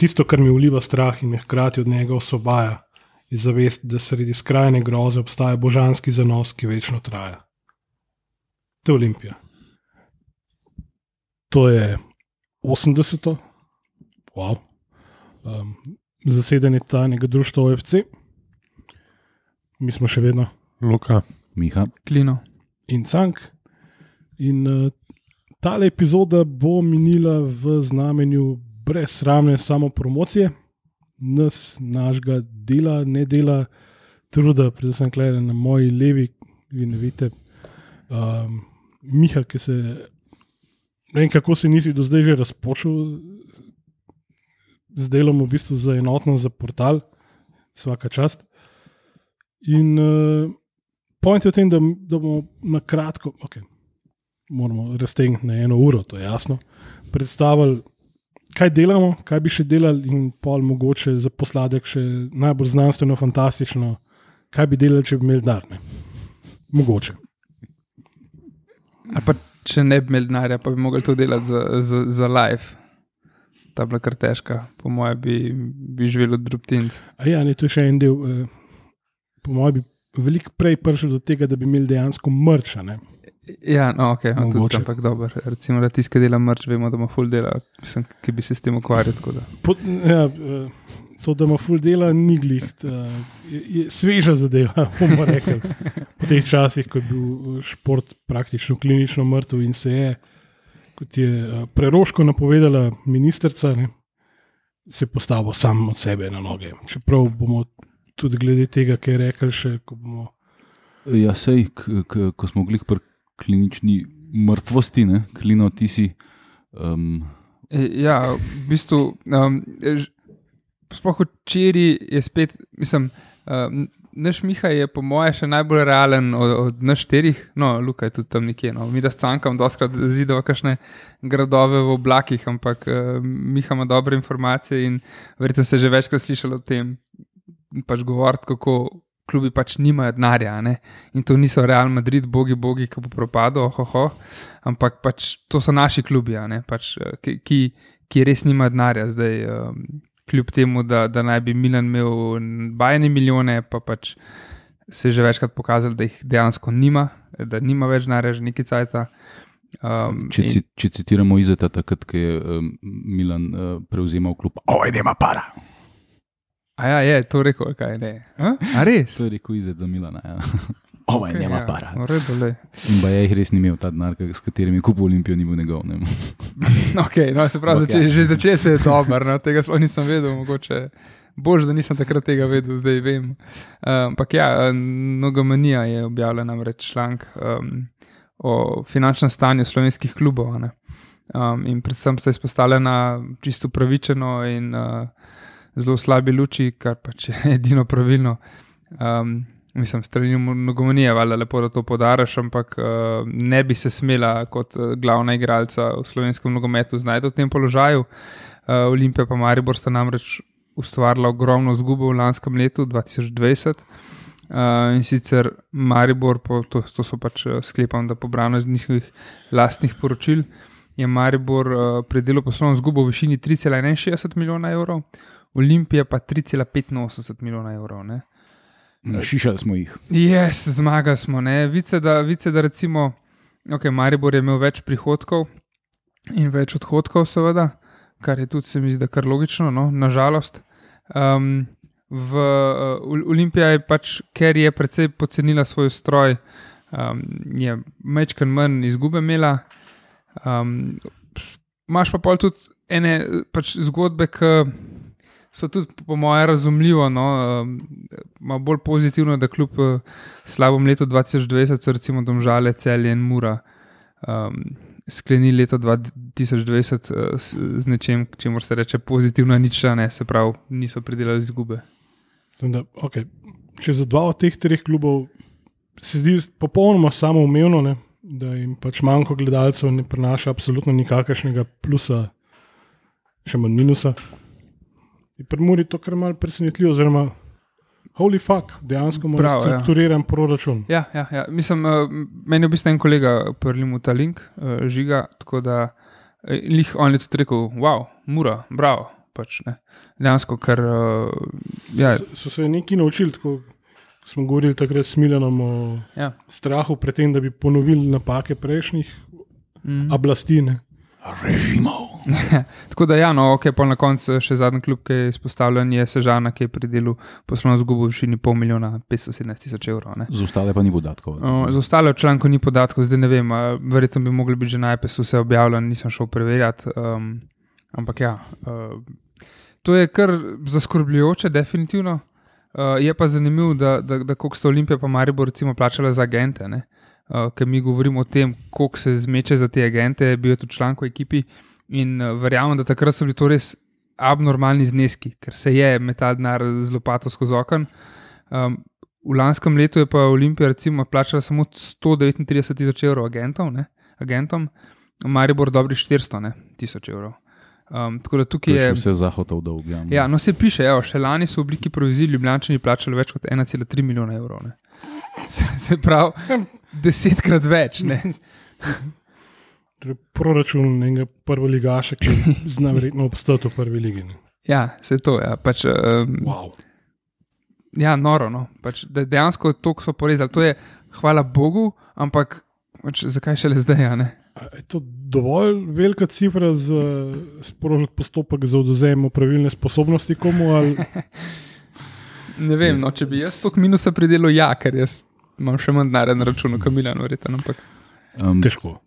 tisto, kar mi vliva strah in me hkrati od njega osvobaja, je zavest, da sredi skrajne groze obstaja božanski zanos, ki večno traja. To je Olimpija. To je 80. Wow. Um, zasedanje tajnega društva OFC, mi smo še vedno Luka, Miha. Klino. in Cank. In uh, ta epizoda bo minila v znamenju brezsramne samopromocije, nas, našega dela, ne dela, truda, predvsem klede na moji levi, vi ne vidite. Um, Miha, ki se. Ne vem, kako se nisi do zdaj že razpočil z delom, v bistvu za enotno za portal, vsaka čast. In uh, point je v tem, da, da bomo na kratko, okay, moramo raztegniti na eno uro, to je jasno, predstavili, kaj delamo, kaj bi še delali, in pol mogoče za posladek še najbolj znanstveno, fantastično, kaj bi delali, če bi imeli dar. Ne? Mogoče. Ali pa če ne bi imeli denarja, pa bi mogli to delati za, za, za live. Ta bila kar težka, po mojem, bi, bi živeli od drobtinc. A ja, ne, to je še en del. Eh, po mojem, bi veliko prej prišel do tega, da bi imeli dejansko mrča. Ja, no, ok, no, tudi, ampak dobro. Recimo, da tiskaj dela mrč, vemo, da ima full dela, mislim, ki bi se s tem ukvarjal. tako da. Po, ja, eh, to, da ima full dela, ni glih, eh, je, je sveža zadeva, bomo rekli. Po teh časih, ko je bil eh, šport praktično klinično mrtev in se je, kot je preroško napovedala ministrica, ne, se je postavil sam od sebe na noge. Čeprav bomo tudi glede tega, kaj je rekel, še ko bomo. Ja, sej, ko smo bili pri klinični mrtvosti, ne? klino ti si. Um, Ja, v bistvu, um, sploh včeraj je spet, mislim, um, naš Miha je po mojem še najbolj realen od, od nas štirih, no, Luka je tudi tam nekje. No. Mi da stankam, doskrat zidova kakšne gradove v oblakih, ampak uh, Miha ima dobre informacije in verjetno ste že večkrat slišali o tem, pač govoriti, kako. Klubi pač nimajo denarja, a ne? in to niso Real Madrid, bogi, bogi, ki bo propadel, ohoho, ampak pač to so naši klubi, a ne? pač, eh, ki, ki, ki res nimajo denarja. Zdaj, um, kljub temu, da, da naj bi Milan imel bajne milijone, pa pač se je že večkrat pokazalo, da jih dejansko nima, da nima več denarja, že nekaj cajta. Um, če, ci, če citiramo Izeta, takrat, ko je um, Milan uh, prevzemal klub, oj, nema para. A ja, je to rekel, kaj ne. A, a res? To je rekel Izet za Milana. Ja. Oj, Okej, nema ja, para. redu. In pa je jih res ni imel ta denar, s katerim je kupil Olimpijo, ni bil njegov. Ne. Okay, no, se pravi, Ampak zače, ja. že začel se je dobro, no, tega sploh nisem vedel, mogoče. Bož, da nisem takrat tega vedel, zdaj vem. Um, Ampak ja, Nogomanija je objavila namreč članek um, o finančnem stanju slovenskih klubov. a ne. Um, in predvsem sta izpostavljena čisto pravičeno in uh, zelo slabi luči, kar pač je edino pravilno. Um, mislim, strani nogomanije, valjda lepo, da to podaraš, ampak uh, ne bi se smela kot uh, glavna igralca v slovenskem nogometu znajti v tem položaju. Uh, Olimpija pa Maribor sta namreč ustvarila ogromno zgubo v lanskem letu 2020. Uh, in sicer Maribor, po, to, to so pač sklepam, da pobrano iz njihovih lastnih poročil, je Maribor uh, pri delu poslovno zgubo v višini 3,61 milijona evrov, Olimpija pa 3,85 milijona evrov. Ne? Šišali smo jih. Yes, zmagali smo. ne. Vice, da, vice, da recimo, okay, Maribor je imel več prihodkov in več odhodkov, seveda, kar je tudi, se mi zdi, kar logično, no, nažalost. Um, v uh, Olimpiji je pač, ker je precej pocenila svoj stroj, um, je mečken manj izgube imela. Um, Máš pa pol tudi ene pač zgodbe, ki so tudi, po mojem, razumljivo, no, um, bolj pozitivno, da kljub uh, slabem letu 2020 so recimo Domžale, Celje in Mura um, sklenili leto 2020 uh, s, z nečem, čemu se reče pozitivna ničla, ne, se pravi, niso pridelali izgube. Da, okay. Če za dva od teh treh klubov se zdi popolnoma samoumevno, ne, da jim pač manjko gledalcev ne prinaša absolutno nikakršnega plusa, še manj minusa. Je pri Muri to kar malce presenetljivo, oziroma holy fuck, dejansko ima Prav, ja. strukturiran proračun. Ja, ja, ja. Mislim, uh, meni je v bistvu en kolega prelil ta link, uh, žiga, tako da uh, lih on je tudi rekel, wow, mura, bravo, Pač, ne. Dejansko, ker ja, So, so se neki naučili, tako ko smo govorili takrat s Milanom o ja. strahu pred tem, da bi ponovili napake prejšnjih Mm. oblasti. ne. Režimov. Tako da, ja, no, ok, pa na koncu še zadnji klub, ki je izpostavljen, je Sežana, ki je pri delu poslovno zgubo v višini pol milijona 517 tisoč evrov. ne. Za ostale pa ni podatkov. O, Za ostale v članku ni podatkov, zdaj ne vem, verjetno bi mogli biti že na iPads vse objavljeno, nisem šel preverjati. Um, ampak ja, uh, to je kar zaskrbljujoče, definitivno. Uh, je pa zanimivo, da, da, da koliko sta Olimpija pa Maribor recimo plačala za agente. ne. Uh, Ker mi govorimo o tem, koliko se zmeče za te agente, je bil tudi članek v ekipi in uh, verjamem, da takrat so bili to res abnormalni zneski, ker se je metal denar z lopato skozi okno. Um, v lanskem letu je pa Olimpija recimo plačala samo 139 tisoč evrov agentom, ne, agentom, Maribor dobrih 400 ne, tisoč evrov. Um, tako da tukaj je vse zahodov dolg. Ja. Ja, no se piše, evo, še lani so v obliki provizij Ljubljančani plačali več kot 1,3 milijona evrov. Ne. Se, se pravi, desetkrat več. Ne. Torej, proračun enega prvoligaša, ki zna verjetno obstati v prvi ligi. ne. Ja, se to je. Ja, pač, um, Wow. ja, noro. No. Pač, da dejansko to, ko so porezali, to je hvala Bogu, ampak pač, zakaj šele zdaj? a ne? A Je to dovolj velika cifra za sprožiti postopek za odvzem pravilne sposobnosti komu? Ali, Ne vem, no, če bi jaz toliko minusa pridelal, ja, ker jaz imam še manj denarja na računu, kot Milan, verjetno. Ampak Um, težko.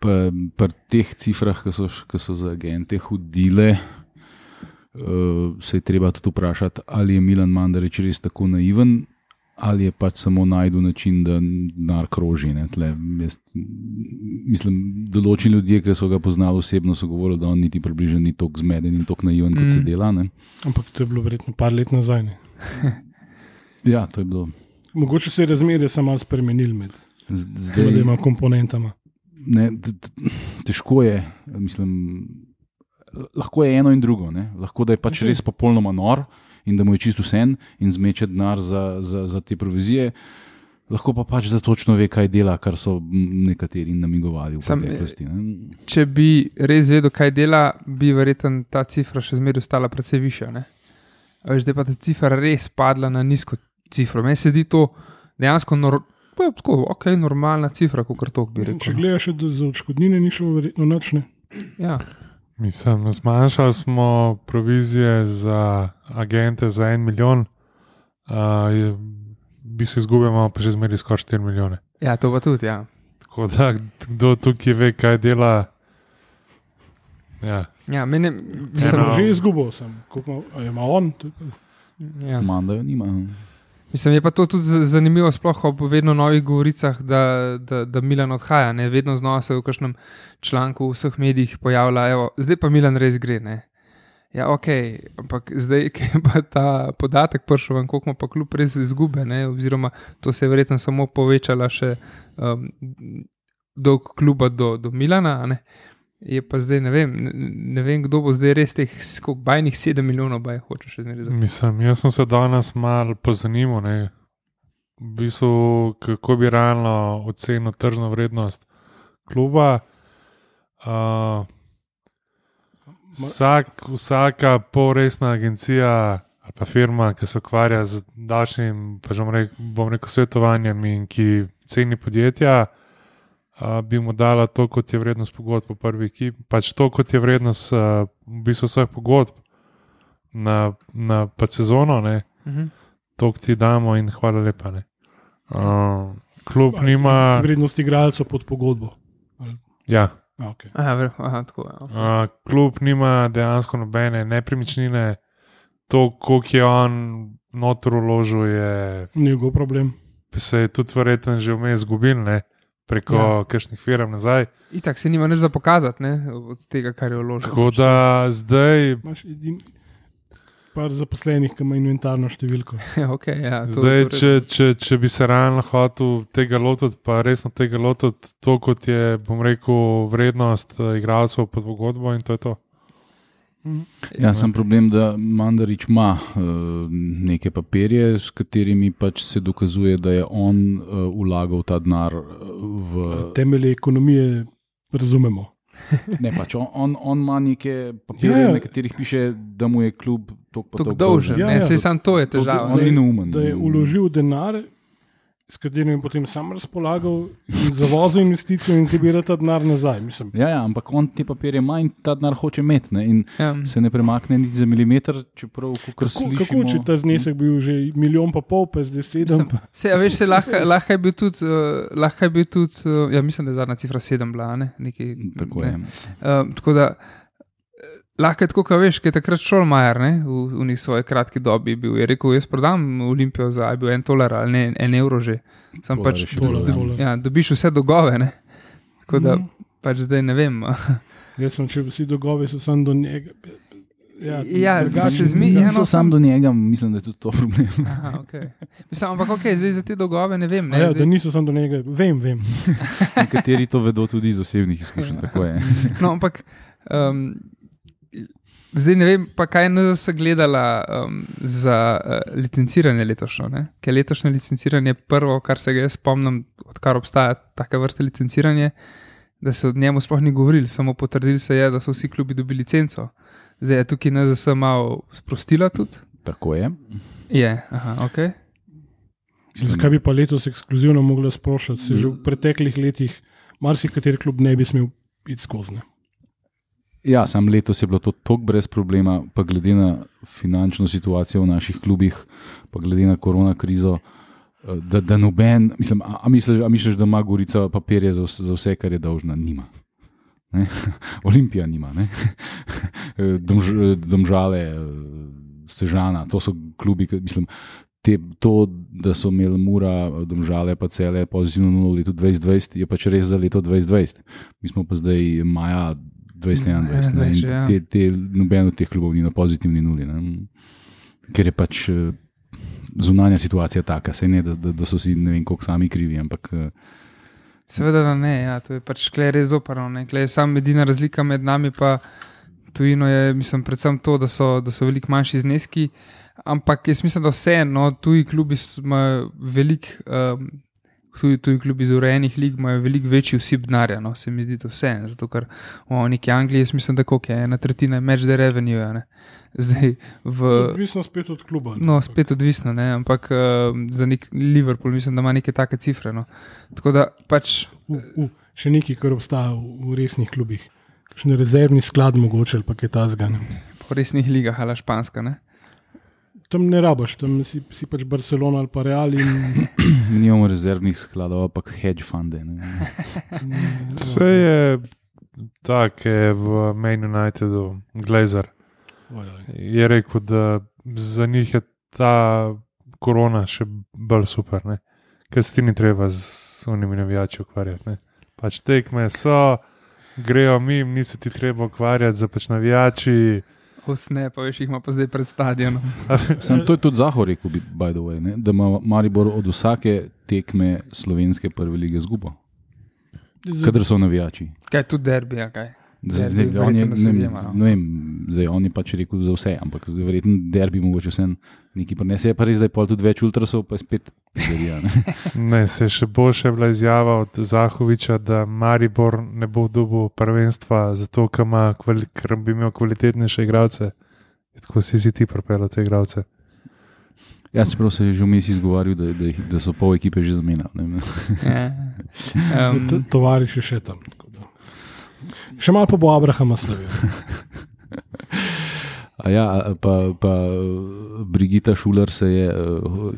Pri teh cifrah, ki so, ki so za agente hodile, uh, se je treba tudi vprašati, ali je Milan Mandarič res tako naiven, ali je pač samo najdel način, da denar kroži. Tle, jaz, mislim, določeni ljudje, ki so ga poznali osebno, so govorili, da on niti približno ni tako zmeden in tako naiven, kot se Mm. dela. Ne. Ampak to je bilo verjetno par let nazaj. Ja, to je bilo. Mogoče se je razmerje samo malo spremenil med z- tema Zdaj, dvema komponentama. ne, težko je, mislim, lahko je eno in drugo. Ne? Lahko da je pač Ok. res popolnoma nor in da mu je čisto vse in zmeče denar za, za, za te provizije. Lahko pa pač, da točno ve, kaj dela, kar so nekateri namigovali v Sam, preteklosti. ne. če bi res vedel, kaj dela, bi verjetno ta cifra še zmeraj ostala precej višja. je pa ta cifra res padla na nizko cifro. Meni se zdi to dejansko nor, pa je tako, ok, normalna cifra, kot to bi Če rekel. no. gledaš, da za odškodnine ni šlo, verjetno noč ne. Ja, Mislim, zmanjšali smo provizije za agente za en milijon, uh, je- bi se izgubili, pa že zmeri skoraj 4 milijone. ja, to pa tudi. Ja. Tako da, kdo tukaj ve, kaj dela. Ja, Ja, meni, Sem mislim, Eno- že izgubil, sem. Koliko ima- a ima on? To je pa- ja. Mandajo nima. Mislim, je pa to tudi zanimivo, sploh ob vedno novih govoricah, da, da, da Milan odhaja. Ne? Vedno znova se v kažem članku v vseh medijih pojavlja, evo, zdaj pa Milan res gre. Ne? Ja, ok, ampak zdaj, ki je ta podatek prišel, koliko ima pa kljub res izgube, ne? oziroma to se je verjetno samo povečala še um, dolg kluba do, do Milana. ne. Je pa zdaj ne vem, ne, ne vem, kdo bo zdaj res teh skok bajnih 7 milijonov, baj hoče še zmeraj. mislim, jaz sem se danes malo pozanimal, ne, v bistvu, kako bi realno ocenil tržno vrednost kluba. Uh, vsak, vsaka polresna agencija ali pa firma, ki se ukvarja z davčnim, pa že bom rekel svetovanjem in ki ceni podjetja, uh, bi mu dala to, kot je vrednost pogodb po prvi ekipi, pač to, kot je vrednost uh, v bistvu vseh pogodb na, na pa sezono, ne, Mhm. to ti damo in hvala lepa. Ne. Uh, klub nima. Vrednost igralcev pod pogodbo. Ja, A, okay. Aha, aha, tako je. ok. uh, klub nima dejansko nobene nepremičnine, to, koliko je on notor uložil, je, njegov problem. se je tudi verjetno že vmes izgubil, ne, preko Ja. kakšnih firm nazaj. Itak se nima nič za pokazati, ne, od tega, kar je vložil. Tako da zdaj, Imaš edin, par zaposlenih, ki ima inventarno številko. Ja, okay, ja, to, zdaj to če, če, če bi se realno hotel tega lotiti, pa resno tega lotiti, to kot je, bom rekel, vrednost eh, igralcev pod pogodbo in to je to. Ja, sem problem, da Mandarič ima uh, neke papirje, s katerimi pač se dokazuje, da je on uh, vlagal ta denar uh, v. Temelje ekonomije razumemo. Ne, pač on, on, on ima neke papirje, Ja. na katerih piše, da mu je klub tako Tako dolžen, Ja, ja, ja. ja. samo to je To- težava. on ne. ni neumen. Da je uložil denar, s katerim je potem sam razpolagal, in zavozil investicijo in zbira ta denar nazaj. Mislim, Ja, ja, ampak on te papirje ima in ta denar hoče imeti. Ne, in Ja. se ne premakne niti za milimeter, čeprav kako, slišimo. kako če ta znesek bil že milijon pa pol, pa zdaj sedem? Mislim, Se, a veš, se lahko, lahko je bil tudi, uh, lahko je bil tudi uh, ja, mislim, da je zadnja cifra sedem bila, a ne? Nekaj, Tako ne. je. Uh, tako da eh, lahko je tako, kot veš, ki je takrat Šolmajer ne, v, v njih svoji kratki dobi bil. Je rekel, jaz prodam Olimpijo za je bil en tolar ali ne, en evro že. Sam Tolar pač tolar, do, tolar. ja, dobiš vse dolgove. Ne. Tako da Mhm. pač zdaj ne vem. Jaz sem, če vsi dogovi so samo do njega. Ja, Ja, drugače zmi- ja, So no, sam do njega, mislim, da je tudi to problem. Aha, okay. Mislim, ampak ok, zdaj za te dolgove ne vem. A Ne, Ja, da zdaj, niso samo do njega, vem, vem. Nekateri to vedo tudi iz osebnih izkušenj. tako je. no, ampak um, zdaj ne vem, pa kaj je NZS gledala um, za uh, licenciranje letošnjo. Ne? Ker letošnje licenciranje je prvo, kar se ga jaz spomnim, odkar obstaja taka vrsta licenciranja, da se od njemu sploh ni govorili, samo potrdili se je, da so vsi klubi dobili licenco. Zdaj je tukaj NZS malo sprostila tudi. Tako je. Je, aha, ok. Zakaj bi pa letos ekskluzivno mogla sprošati? Se že v preteklih letih marsikateri klub ne bi smel iti skozi. ne. Ja, sam letos je bilo to tako brez problema, pa glede na finančno situacijo v naših klubih, pa glede na korona krizo, eh, da, da noben, mislim, a, a, misliš, a misliš, da ima Gorica papirje za, za vse, kar je dolžna? Nima. Ne? Olimpija nima? Domž, domžale, eh, Sežana, to so klubi, ki, mislim. Te, to, da so imeli Mura, domžale, pa cele pozitivno v letu 2020, je pač res za leto 2020. Mi smo pa zdaj maja 2021. ne, 21, in ja. te, te, noben od teh klubov ni na pozitivni nuli. Ne? Ker je pač eh, zunanja situacija taka, se ne, da, da, da so si ne vem, koliko sami krivi, ampak eh, Seveda da ne, ja, to je pač klej res zoprno. Klej je samo edina razlika med nami in tujino je, mislim, predvsem to, da so, da so veliko manjši zneski. Ampak jaz mislim, da vseeno tuji klubi imajo veliko. Um, Tuji, tuji klubi iz urejenih lig imajo veliko večji vsib denarja, no, se mi zdi to vse. Zato, ker v neki Angliji, jaz mislim, da koliko je ena tretjina match the revenue. ne. Zdaj v. Odvisno spet od kluba. ne. No, spet odvisno, ne? ampak uh, za nek Liverpool mislim, da ima neke take cifre. No. Tako da pač U, u, še nekaj, kar obstaja v, v resnih klubih. Še rezervni sklad, mogoče ali pa kaj tasga. po resnih ligah ali španska. Ne? Tam ne rabaš, tam si, si pač Barcelona ali pa Real. In, mi nimamo rezervnih skladov, ampak hedge funde. Ne? Vse je tako, je v Main Unitedu, Glazer. Je rekel, da za njih je ta korona še bolj super, ne? ker se ti ni treba z unimi navijači ukvarjati. Ne? Pač tekme so, grejo mim, nisi ti treba ukvarjati za pač navijači. Vsne, pa veš, jih ima pa zdaj pred stadionom. Sam, to je tudi Zahor rekel, bi- by the way, ne? da ima Maribor od vsake tekme slovenske prve lige zgubo, kadar so navijači. Kaj je tu derbi, a kaj? Zdaj, zdaj, on je, se ne, izjema, no. ne vem, zdaj on je pač rekel za vse, ampak zdaj verjetno derbi mogoče vse nekaj prinese. Je pa res, da je pol tudi več ultrasov, pa je spet derija. Ne, se je še boljše bila izjava od Zahoviča, da Maribor ne bo dobil prvenstva, zato ker, ima ker bi imel kvalitetnejše igralce. Tako si si ti propel te igralce. Ja, čeprav se je že vmes izgovarjal, da, da, da so pol ekipe že zamenjali. ne. Ja. Um, Tovariš je še tam. tako. Še malo pa bo Abrahama slavil. A ja, pa, pa Brigita Šuler se je,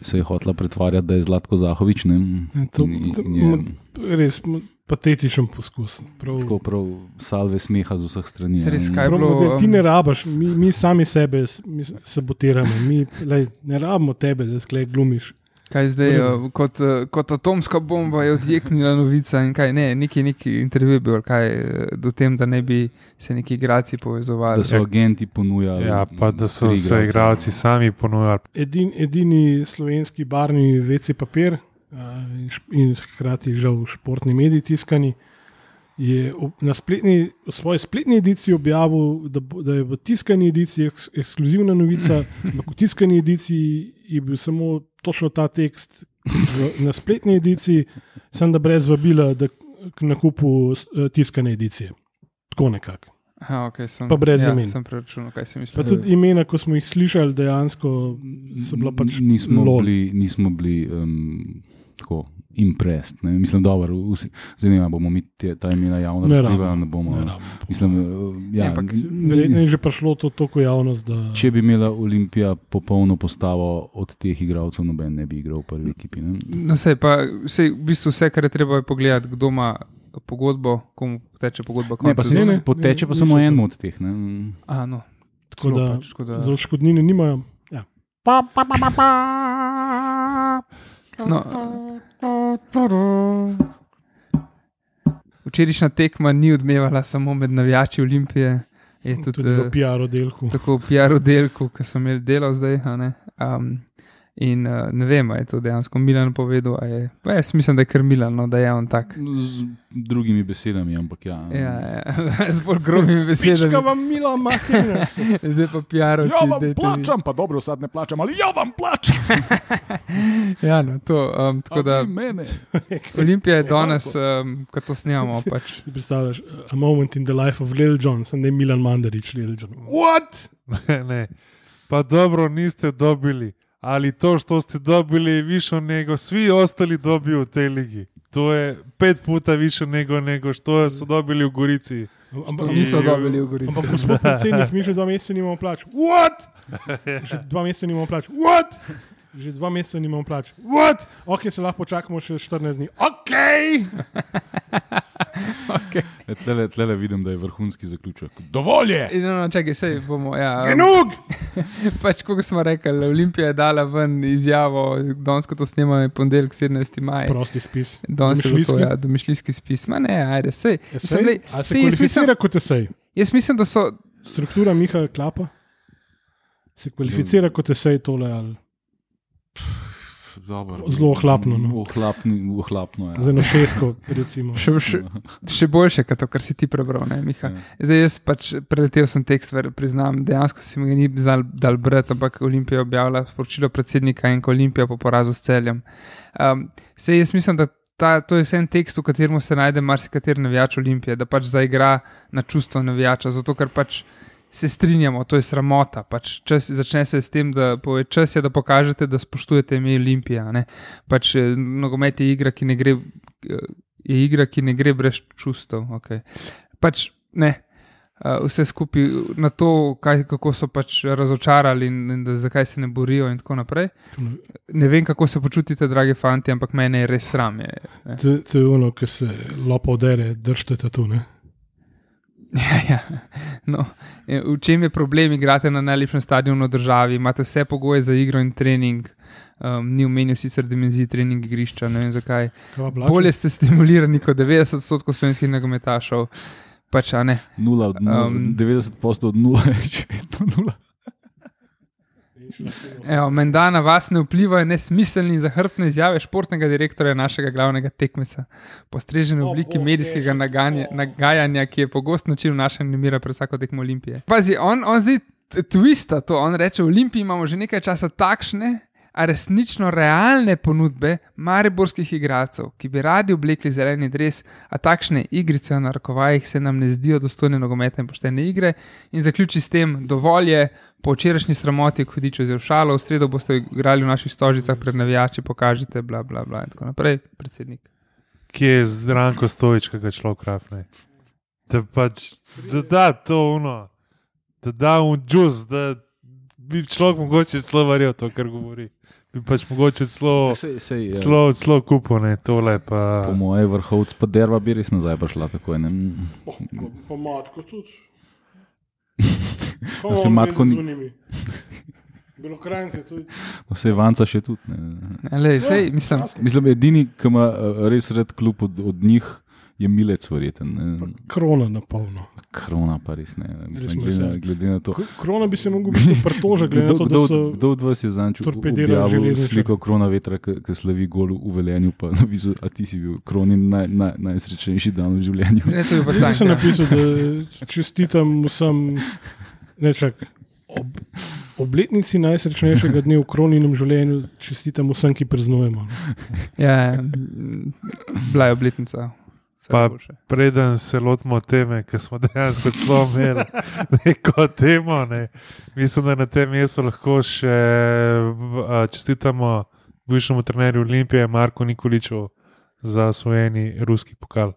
se je hotela pretvarjati, da je Zlatko Zahovič. Ne? Ja, To, In- to, in je- res patetičen poskus. Prav, Tako prav salve smeha z vseh strani. Res kaj prav, bilo, ti ne rabaš, mi, mi sami sebe mi sabotiramo, mi lej, ne rabimo tebe, da sklej glumiš. Kaj zdaj, uh, kot, uh, kot atomska bomba je odjeknila novica in kaj ne, neki, neki intervju bil, kaj eh, do tem, da ne bi se neki igrači povezovali. Da so agenti ponujali. Ja, pa da so se igralci sami ponujali. Edin, edini slovenski barni VC papir a, in, hkrati žal športni mediji tiskani. Je na spletni, v svoji spletni ediciji objavil, da, da je v tiskani ediciji eks, ekskluzivna novica, ampak v tiskani ediciji je bil samo točno ta tekst, v, na spletni ediciji, sem da brez vabila da, k nakupu eh, tiskane edicije. tako nekako. Aha, okay, sem, Pa brez ja, imen. Sem preračunal, kaj Pa mislil. tudi imena, ko smo jih slišali, dejansko so bila pač nismo lol. bili, nismo bili um, tako impressed. Ne? Mislim, dobro, vsi- zdaj ne vem, a bomo mi te, ta imena javno Ne razkrivali. Ne ne. Mislim, uh, ja, Ampak Verjetno je že prišlo to toliko javnost, da Če bi imela Olimpija popolno postavo od teh igralcev, noben ne bi igral v prvi ekipi. Ne? No, sej, pa, sej, v bistvu vse, kar je treba, je pogledati, kdo ima pogodbo, komu teče pogodba. Ne, pa se Ne, ne, ne, poteče ne, pa ni samo to. od teh. Ne? Aha, no. Tako da pač, tako da- za odškodnine nimajo. Ja. No, včerajšnja tekma ni odmevala samo med navijači Olimpije, je tudi, Tudi v eh, PR oddelku. tako v PR oddelku, ki so imeli delo zdaj. Um, in uh, ne vem, ali je to dejansko Milan povedal. a Je, pa jaz mislim, da je kar Milan, no, da je on tak. Z drugimi besedami, ampak ja. Ja, ja. z bolj grobimi besedami. Pička vam mila materna. Zdaj pa PR-ovci. Ja, vam plačam, pa dobro, sad ne plačam, ali ja, vam plačam. Ja, no, to. Um, tako da. Olimpija je danes, um, ko to snemamo, pač. Predstavljaš, a moment in the life of Lil Jon, sem ne Milan Mandarič, Lil Jon. What? ne. Pa dobro, niste dobili. Ali to, što ste dobili, više nego svi ostali dobiju u tej ligi. To je pet puta više nego, nego što su dobili u Gorici. Ampak, Niso dobili v Gorici. ampak gospod predsednik, mi že dva meseca nimamo plač. What? Že dva meseca nimamo plač. What? Že dva meseca nimamo plač. What? Ok, se lahko počakamo še 14 dni. Ok! Okay. E, tlele, tlele vidim, da je vrhunski zaključek. Dovolj je! No, no, čakaj, sej bomo. Ja, Genug! pač, kot smo rekli, Olimpija je dala ven izjavo, danes ko to snemamo, je ponedeljek 17. maj. Prosti spis. Danes je to, ja, domišljijski spis. Ma ne, ajde, sej. Esej? Glej, A se sej, jaz, mislim, kvalificira kot esej? jaz mislim, da so. Struktura Miha Klapa se kvalificira kot esej tole ali Dobro. Zelo ohlapno, no. Ohlapni, ohlapno ja. za eno šestko, recimo. Še, še, še boljše, kot to, kar si ti prebral, ne, Miha. Ja. Zdaj, jaz pač preletel sem tekst, ver, priznam, dejansko si mi ga ni znal dal brati, ampak Olimpija je objavila sporočilo predsednika in ko Olimpija po porazu s celjem. Um, sej jaz mislim, da ta, to je vse en tekst, v katerem se najde marsikateri navijač Olimpije, da pač zaigra na čustvo navijača, zato ker pač. Se strinjamo, to je sramota. Pač čas, začne se s tem, da pove, čas je, da pokažete, da spoštujete ime Olimpija. ne. Pač eh, nogomet je igra, ki ne gre, eh, je igra, ki ne gre brez čustev. Okay. Pač ne. Uh, vse skupaj na to, kaj, kako so pač razočarali in, in da, zakaj se ne borijo, in tako naprej. Ne vem, kako se počutite, dragi fanti, ampak mene je res sram. Je. To, to je ono, ki se lopa odere, držite tu. Ne? Ja, ja. No, in v čem je problem? Igrate na najlepšem stadionu v državi, imate vse pogoje za igro in trening. Um, ni omenil sicer dimenzij trening igrišča, ne vem zakaj. Bolje ste stimulirani kot 90% slovenskih nogometašov. Pač. Nula od nula, Um, 90% od nula je še vedno nula. Evo, menda na vas ne vplivajo nesmiselni in zahrbtne izjave športnega direktorja našega glavnega tekmeca. Postrežene v obliki Bog, medijskega naganja, nagajanja, ki je pogost način vnašanja nemira pred vsako tekmo Olimpije. Pazi, on, on zdaj twista to, on reče: v Olimpiji imamo že nekaj časa takšne. A resnično realne ponudbe mariborskih igralcev, ki bi radi oblekli zeleni dres, a takšne igrice v narekovajih se nam ne zdijo dostojne nogometa in poštene igre. In zaključi s tem, dovolj je, po včerajšnji sramoti, ko hodič vzel šalo, v sredo boste igrali v naših stožicah pred navijači, pokažite, bla, bla, bla in tako naprej, predsednik. Kje je Zdranko Stojič, ki ga človek rafne? Da pač, da da to uno, da da un džus, da bi človek mogoče celo verjel to, kar govori. Bi pač mogoče celo, Sej, sej, ja. celo, celo kupo, ne, tole pa. Po moje vrhovc, pa derva bi res nazaj prišla. Tako je, ne. Po matko tudi. A se matko ni- ni. Belokrajnce tudi. Vse vanca še tudi. Ne. Lej, sej, mislim, Mislim, edini, ki ima eh, res red klub od, od njih, je milec, verjeten. ne. Krona na polno. Krona pa res ne. Res Mislim, smo glede, na, glede na to. Krona bi se lahko biti pritožen, glede na to, da kdo, so. kdo od vas je železničar? sliko krona vetra, ki slavi gol v velenju, pa napisal, a ti si bil kronin naj, naj, najsrečnejši dan v življenju. ne, to je pa Jaz sem napisal, da čestitam vsem, ne čak, ob, obletnici najsrečnejšega dne v kroninem življenju, čestitam vsem, ki praznujemo. no. Ja, bila je obletnica Pa-. Preden se lotimo teme, ki smo dejansko celo imeli neko temo, ne. mislim, da na tem mestu lahko še a, čestitamo bivšemu trenerju Olimpije, Marku Nikoliču, za osvojeni ruski pokal.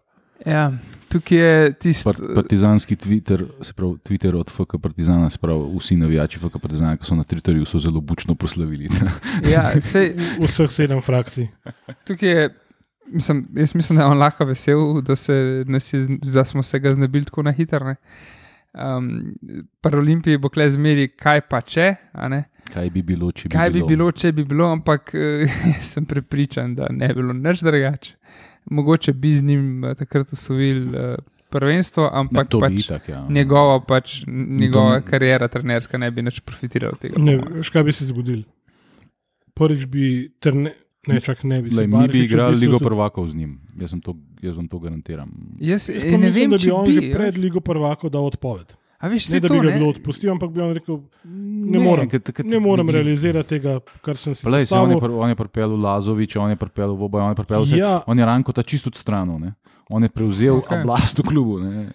Ja, tukaj je tisti. Par, partizanski Twitter, se pravi Twitter od FK Partizana, se pravi vsi navijači FK Partizana, ki so na Twitterju, so zelo bučno proslavili. Ja, sej, Vseh sedem frakcij. tukaj je. Mislim, jaz mislim, da je on lahko vesel, da, se, nas je, da smo se ga znebili tako na hitro. ne. Um, Pri Olimpiji bo kle zmeri, kaj pa če. a ne. Kaj bi bilo, če bi Kaj bi bilo? bilo, če bi bilo, ampak eh, jaz sem prepričan, da ne bi bilo nič drugače. Mogoče bi z njim eh, takrat usvojil eh, prvenstvo, Ne, ampak bi pač itak, ja. njegova, pač, njegova To- karijera trenerska ne bi nič profitirala od tega. Ne, po mojem. veš, kaj bi se zgodilo? Prvič bi, trne, ne, čak ne bi Lej, mi bi v igrali bistvu Ligo prvakov z njim, jaz, sem to, jaz vam to garantiram. Jaz Jaz eh, ne mislim, vem, da bi on bi. že pred Ligo prvako dal odpoved. A veš, Ne, se da to bi ga ne. bilo odpustil, ampak bi on rekel, ne morem, ker takrat ne morem bi- realizirati tega, kar sem si Lej, se on je, pr, on je pripeljal Lazoviča, on je pripeljal Voboj, on je pripeljal vse. Ja, On je Ranko ta čisto odstranil, ne? on je prevzel okay. oblast v klubu. Ne?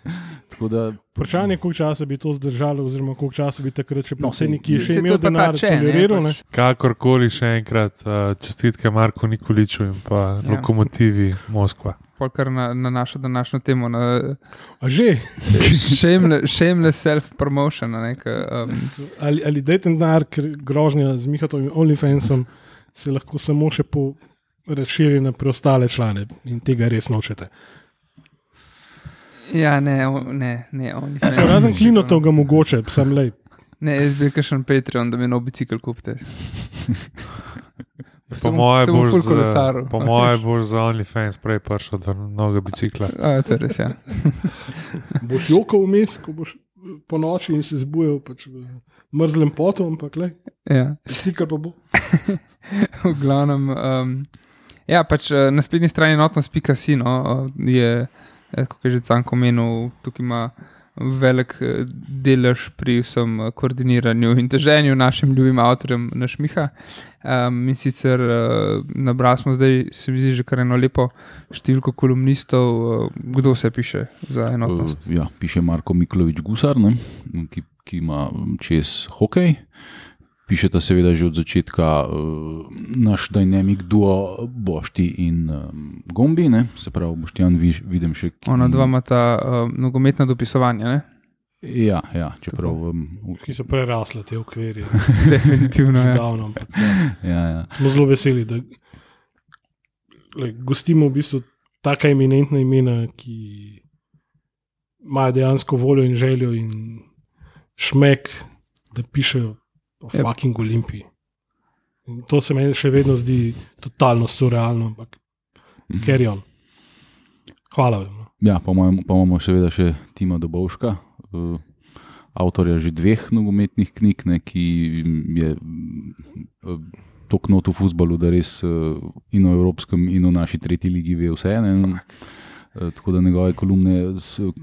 Tako da, vprašanje je, koliko časa bi to zdržalo, oziroma koliko časa bi takrat še No, predsednik, ki je sej- še to imel denar, če, ne, toleriral. ne. pač- Kakorkoli še enkrat uh, čestitke Marku Nikoliču in pa ja. lokomotivi Moskva. Pol kar na, na našo današnjo temo, na A že, shameless, shameless self-promotion. Um, ali, ali dajte denar, ker grožnja z Mihatovim OnlyFansom se lahko samo še po razširi na preostale člane in tega res nočete. ja, ne, o- ne, ne, Se razen klinotov ga mogoče, sam lej. Ne, jaz bi kakšen Patreon, da mi nov bicikl kupite. Po mojem, boš ful za, kolesaril. po moje boš za OnlyFans prej prišel do novega bicikla. A, to je res, ja. Boš jokal vmes, ko boš po noči in se zbujal pač v mrzlem potu, ampak le, ja. bicikl pa bo. V glavnem, um, ja, pač eh, na spletni strani notnost.si no, eh, je, eh, kot je že Canko omenil, tukaj ima velik eh, delež pri vsem eh, koordiniranju in teženju našim ljubim avtorjem naš Miha. Um, in sicer uh, nabrali smo zdaj, se mi zdi, že kar eno lepo številko kolumnistov, uh, kdo se piše za enotnost. Uh, ja, piše Marko Miklovič Gusar, ne, ki, ki ima čez hokej. Pišeta seveda že od začetka uh, naš dynamic duo Bošti in um, Gombi, ne? se pravi Boštjan, vi, vidim še ki- Ona dva ima ta uh, nogometna dopisovanja, ne? Ja, ja, čeprav. Um, Ki so prerasle te okvirje. definitivno. Ja. Davno, ampak, ja. ja, ja. Smo zelo veseli, da le, gostimo v bistvu taka eminentna imena, ki imajo dejansko voljo in željo in šmek, da pišejo o Yep. fucking Olimpiji. In to se meni še vedno zdi totalno surrealno, ampak Mhm. carry on. Hvala vam. Ja, pa, imamo, pa imamo seveda še Tima Dobovška, uh, avtorja že dveh nogometnih knjig, ne, ki je uh, toknot v futbalu, da res uh, in o evropskem, in o naši tretji ligi ve vse. Ne, Uh, Tako da njegove kolumne,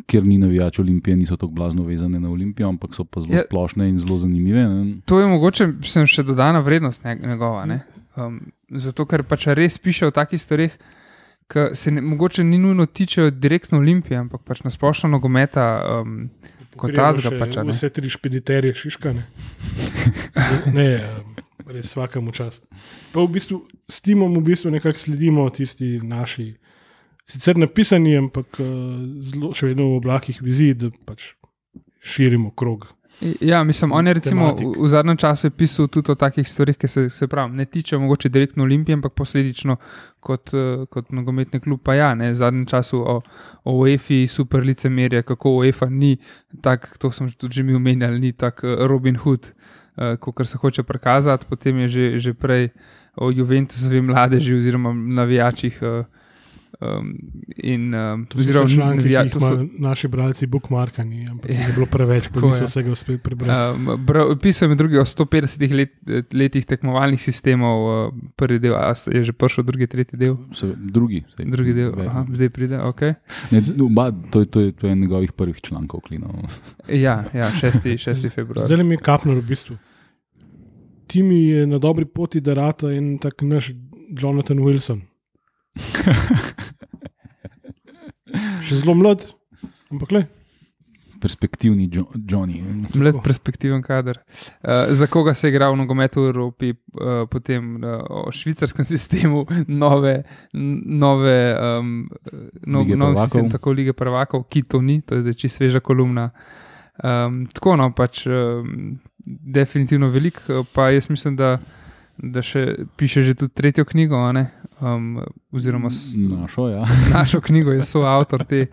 ker ni navijač Olimpije, niso tako blazno vezane na Olimpijo, ampak so pa zelo Ja. splošne in zelo zanimive. Ne. To je mogoče sem še dodana vrednost njeg- njegova. Ne? Um, zato, ker pač res piše o takih stvareh, ki se ne, mogoče ni nujno tičejo direktno Olimpije, ampak pač na splošno nogometa. Um, Kot še pač, a ne? Vse tri špediterje šiškane. ne, um, res vsakemu čast. Pa v bistvu s timom v bistvu nekako sledimo tisti naši, sicer napisani, ampak uh, zelo še vedno v oblakih vizij, da pač širimo krog. ja, mislim, on je recimo v, Tematik. v zadnjem času pisal tudi o takih stvarih, ki se, se pravi, ne tičejo mogoče direktno Olimpije, ampak posledično kot, uh, kot nogometni klub. Pa ja, ne, v zadnjem času o, o UEFA, super licemerje, kako UEFA ni tak, to sem tudi že mi omenjal, ni tak uh, Robin Hood, uh, kot se hoče prikazati. Potem je že, že prej o Juventusovi mladeži oziroma navijačih. Uh, Um, in, um, To so oziroma, članki, ki navija- jih to so- naši bralci bookmarkani, ampak Ja, jih je bilo preveč, tako niso je. vsega uspeli prebrati. Um, bra- Pisal je med drugim o 150 let, letih tekmovalnih sistemov, uh, prvi del, a je že prišel drugi, tretji del. Se, drugi, zdaj, Drugi del, Ve- aha, zdaj pride, ok. Ne, oba, to, je, to, je, to je njegovih prvih člankov klinov. Ja, ja 6. 6. februar. Zdaj mi je kapnilo v bistvu. Timi je na dobri poti, da rata en tak naš Jonathan Wilson. Še zelo mlad, ampak le. Perspektivni Jo- Johnny. Mlad perspektiven kader. Uh, za koga se je igral v nogometu v Evropi, uh, potem uh, o švicarskem sistemu, nove, nove um, no, Lige nov prvakov. sistem, tako lige prvakov, ki to ni, to je zdaj čisto sveža kolumna. Um, tako no, pač um, definitivno velik, pa jaz mislim, da, da še piše že tudi tretjo knjigo, um, oziroma Našo, ja. našo knjigo je soavtor te,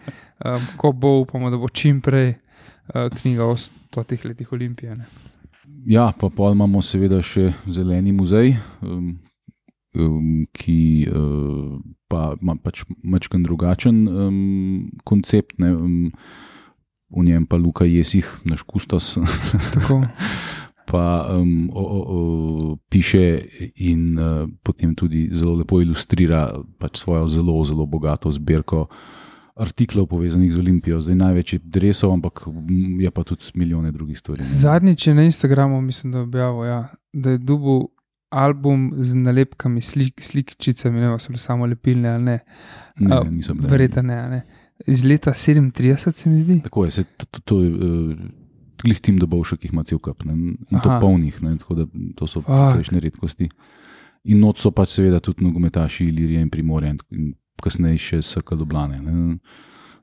um, ko bo, upamo, da bo čim prej uh, knjiga o stotih letih Olimpije. Ne? Ja, pa pol imamo seveda še zeleni muzej, um, um, ki uh, pa ima pač mačken drugačen um, koncept. Ne, um, v njem pa Luka Jesih, naš kustos, Tako. pa um, o, o, o, piše in uh, potem tudi zelo lepo ilustrira pač svojo zelo, zelo bogato zbirko. Artiklov povezanih z Olimpijo, zdaj največ je dresov, ampak je pa tudi milijone drugih stvari. Zadnjič je na Instagramu, mislim, da, objavil, ja, da je dubu album z nalepkami, slik, slikčicami, ne vem, so samo lepilne ali ne. Ne, niso bile. Verjetno ne, ne. Iz leta 37, se mi zdi. Tako je, se, to, to, to je uh, glih tim dobovšek, jih ima cel kup ne, in to Aha. polnih, ne, tako da to so precejšnje redkosti. In not so pač seveda tudi nogometaši Ilirije in Primorja in, in kasneje še SK Dublane. Ne.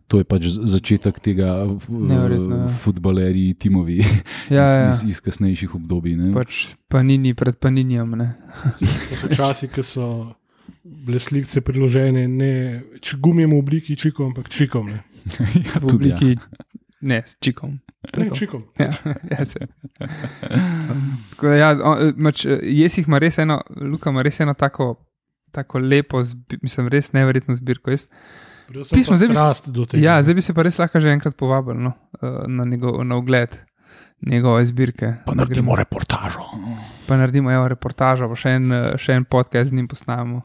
To je pač začetek tega ja. futbalerji, timovi Ja, iz, ja. iz, iz kasnejših obdobij. Ne. Pač panini pred paninjem. Ne. To so časi, ki so bile slike priložene ne č- gumijem v obliki čikom, ampak čikom. Ne, ja, V tudi, ja. Ne, s čikom. Ne čikom. Ja, ja, se. Da, ja, on, mač, jaz jih ima res eno, Luka ima res eno tako, tako lepo, zbi, mislim, res neverjetno zbirko. Jaz, Pismo, zdaj bi se- ja, zdaj bi se pa res lahko že enkrat povabil no, eh, na, njegov, na ogled njegove zbirke. Pa naredimo gremo- reportažo. Pa naredimo evo, reportažo, pa še en, še en podcast z njim posnamemo.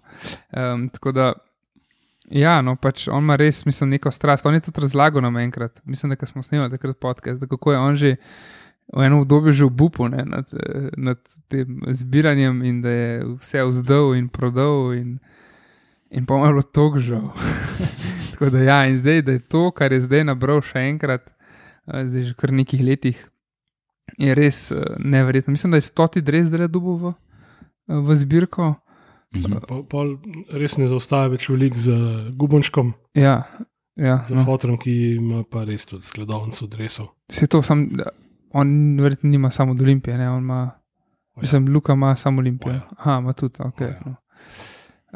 Um, tako da, ja, no, pač on ima res, mislim, neko strast. On je tudi razlagal nam enkrat, mislim, da smo snemali takrat podcast, da kako je on že v enem obdobju že obupu ne, nad, nad tem zbiranjem in da je vse vzdal in prodal. In, in pa mu je bilo to žal. Tako da, ja, in zdaj, da je to, kar je zdaj nabral še enkrat, eh, zdaj že kar nekih letih, je res eh, neverjetno. Mislim, da je stoti dres zdaj dobil v, eh, v zbirko. Mhm. Pa, pa res ne zaustaja več velik z Gubončkom, Ja, ja, za no. fotom, ki ima pa res tudi skladovnico dresov. Se to sam, on verjetno nima samo od Olimpije, ne? on ima, ja. mislim, Luka ima samo Olimpijo. O ja. Aha, ima tudi, ok. O ja. No.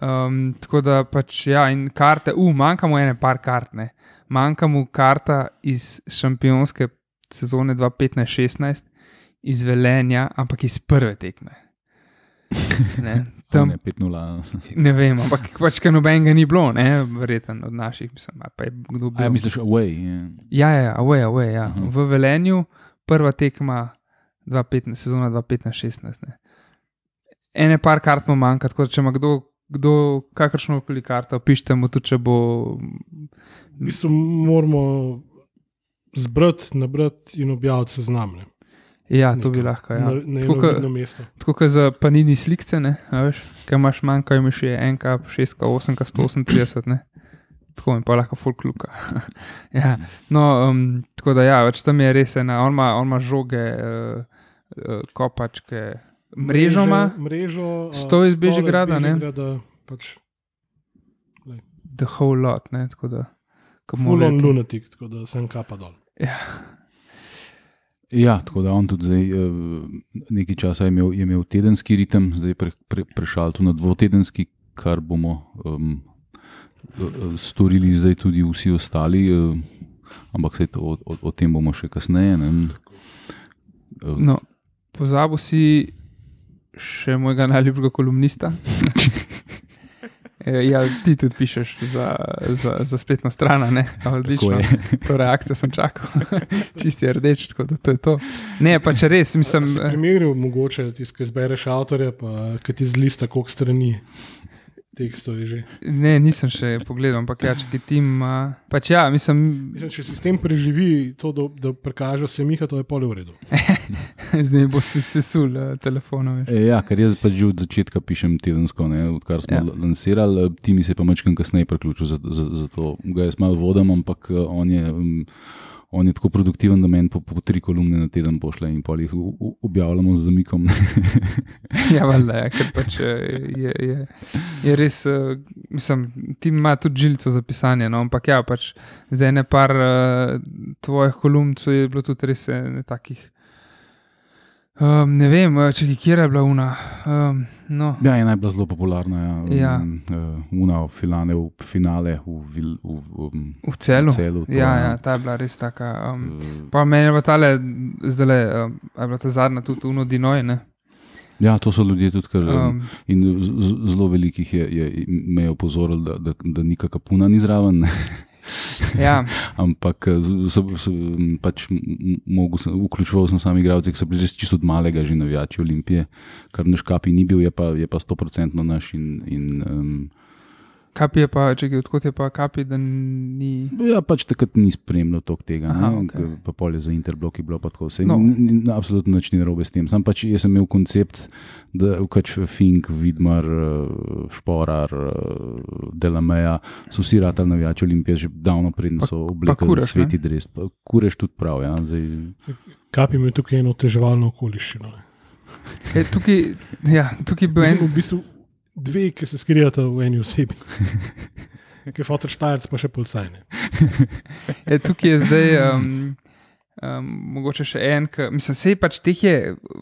Um, tako da pač, ja, in karte, uh, manjka mu ene par kart, ne. Manjka mu karta iz šampionske sezone 2015-16, iz Velenja, ampak iz prve tekme. Ne, tam, Ne, 5-0. ne vem, ampak pač, ker nobenega ni bilo, ne, verjeten od naših, mislim, ali pa je kdo bil. ja, misliš, away. Je. Ja, ja, away, away, ja. Mhm. V Velenju prva tekma 2015, sezona 2015-16. ne. Ene par kart mu manjka, tako da če ima kdo, kdo kakršno koli karto, pišite mu tudi, če bo. V bistvu moramo zbrati, nabrati in objaviti seznam. Ne. Ja, to bi Nekam. lahko. Ja. Na, na Tako kot za panini slikce, ne, veš, kaj imaš manjka, imaš je 1, 6, 8, 138, ne. Tako in pa lahko folk luka. ja. No, um, tako da ja, več tam je res ena, on ima, on ima žoge, uh, uh, kopačke, mrežo ima, Mrežo, a, sto iz Bežigrada, ne? Pač the whole lot, ne, tako da. ko bomo full on verjetno- lunatic, tako da sem kapa dol. Ja, Ja, tako da on tudi zdaj eh, nekaj časa je imel, je imel tedenski ritem, zdaj pre, pre, prešal tu na dvotedenski, kar bomo um, storili zdaj tudi vsi ostali, uh, ampak sej to, o, o, o tem bomo še kasneje. Ne? Eh, no, pozabil si še mojega najljubšega kolumnista. Eh, Ja, ti tudi pišeš za, za, za spletno stran, ne? A, Odlično. To reakcijo sem čakal, čisti rdeč, tako da to je to. Ne, pa če res, mislim, Si eh, primerjal mogoče ki zbereš avtorja, pa ki ti z lista koliko strani. tekstov je že. Ne, nisem še pogledal, ampak ja, če ti ima. Pač ja, mislim, Mislim, če sistem preživi to, da, da prekaže se miha, to je pol v redu. zdaj bo se sesul uh, telefonov. E, Ja, ker jaz pač že od začetka pišem tedensko, ne, odkar smo Ja. lansirali, ti mi se je pa mečkam kasneje priključil, zato za, za to ga jaz malo vodim, ampak eh, on je, um, on je tako produktiven, da meni po, po tri kolumne na teden pošle in pol jih objavljamo z zamikom. Ja, valjda, ja, ker pač eh, je, je, je res, mislim, ti ima tudi žilico za pisanje, no, ampak ja, pač zdaj ne par uh, tvojih kolumncev je bilo tudi res ne takih. Um, ne vem, eh, če kje je bila una. Um, no. ja, ena je bila zelo popularna, ja, Ja. um, uh, una v finale, v finale v, v, v, um, V celu. celu. to, Ja, ja, ta je bila res taka. Um, Eh, pa meni je bila tale, zdaj le, um, je bila ta zadnja tudi Uno Dinoj, ne? Ja, to so ljudje tudi, ker, um, zelo velikih je, je me je opozoril, da, da, da nika kapuna ni zraven. Ja, Ampak eh, so, so, m, pač, m- m- mogel sem, vključeval sem sami igralce, ki so bili čisto od malega že navijači Olimpije, kar naš kapi ni bil, je pa, je pa 100% naš. In, in, um, kapi je pa, če odkot je pa kapi, da ni. ja, pač takrat ni spremljal tok tega, Aha, ne, okay. pa polje za Interbloki bilo pa tako. Sej, No. no. Absolutno nič ni narobe s tem. Sam pač jaz sem imel koncept, da pač Fink, Vidmar, eh, Šporar, eh, Delameja so vsi ratali navijači Olimpije že davno predno so oblekli sveti dres. Pa Kureš tudi prav. Ja, zdaj, Kapi ima tukaj eno težavalno okoliščino. E, tukaj, ja, tukaj je bil en. V bistvu dve, ki se skrijata v eni osebi. Ki je fotor štajerc, pa še polcajne. E, tukaj je zdaj. Um, Um, mogoče še en, ki, mislim, sej pač teh je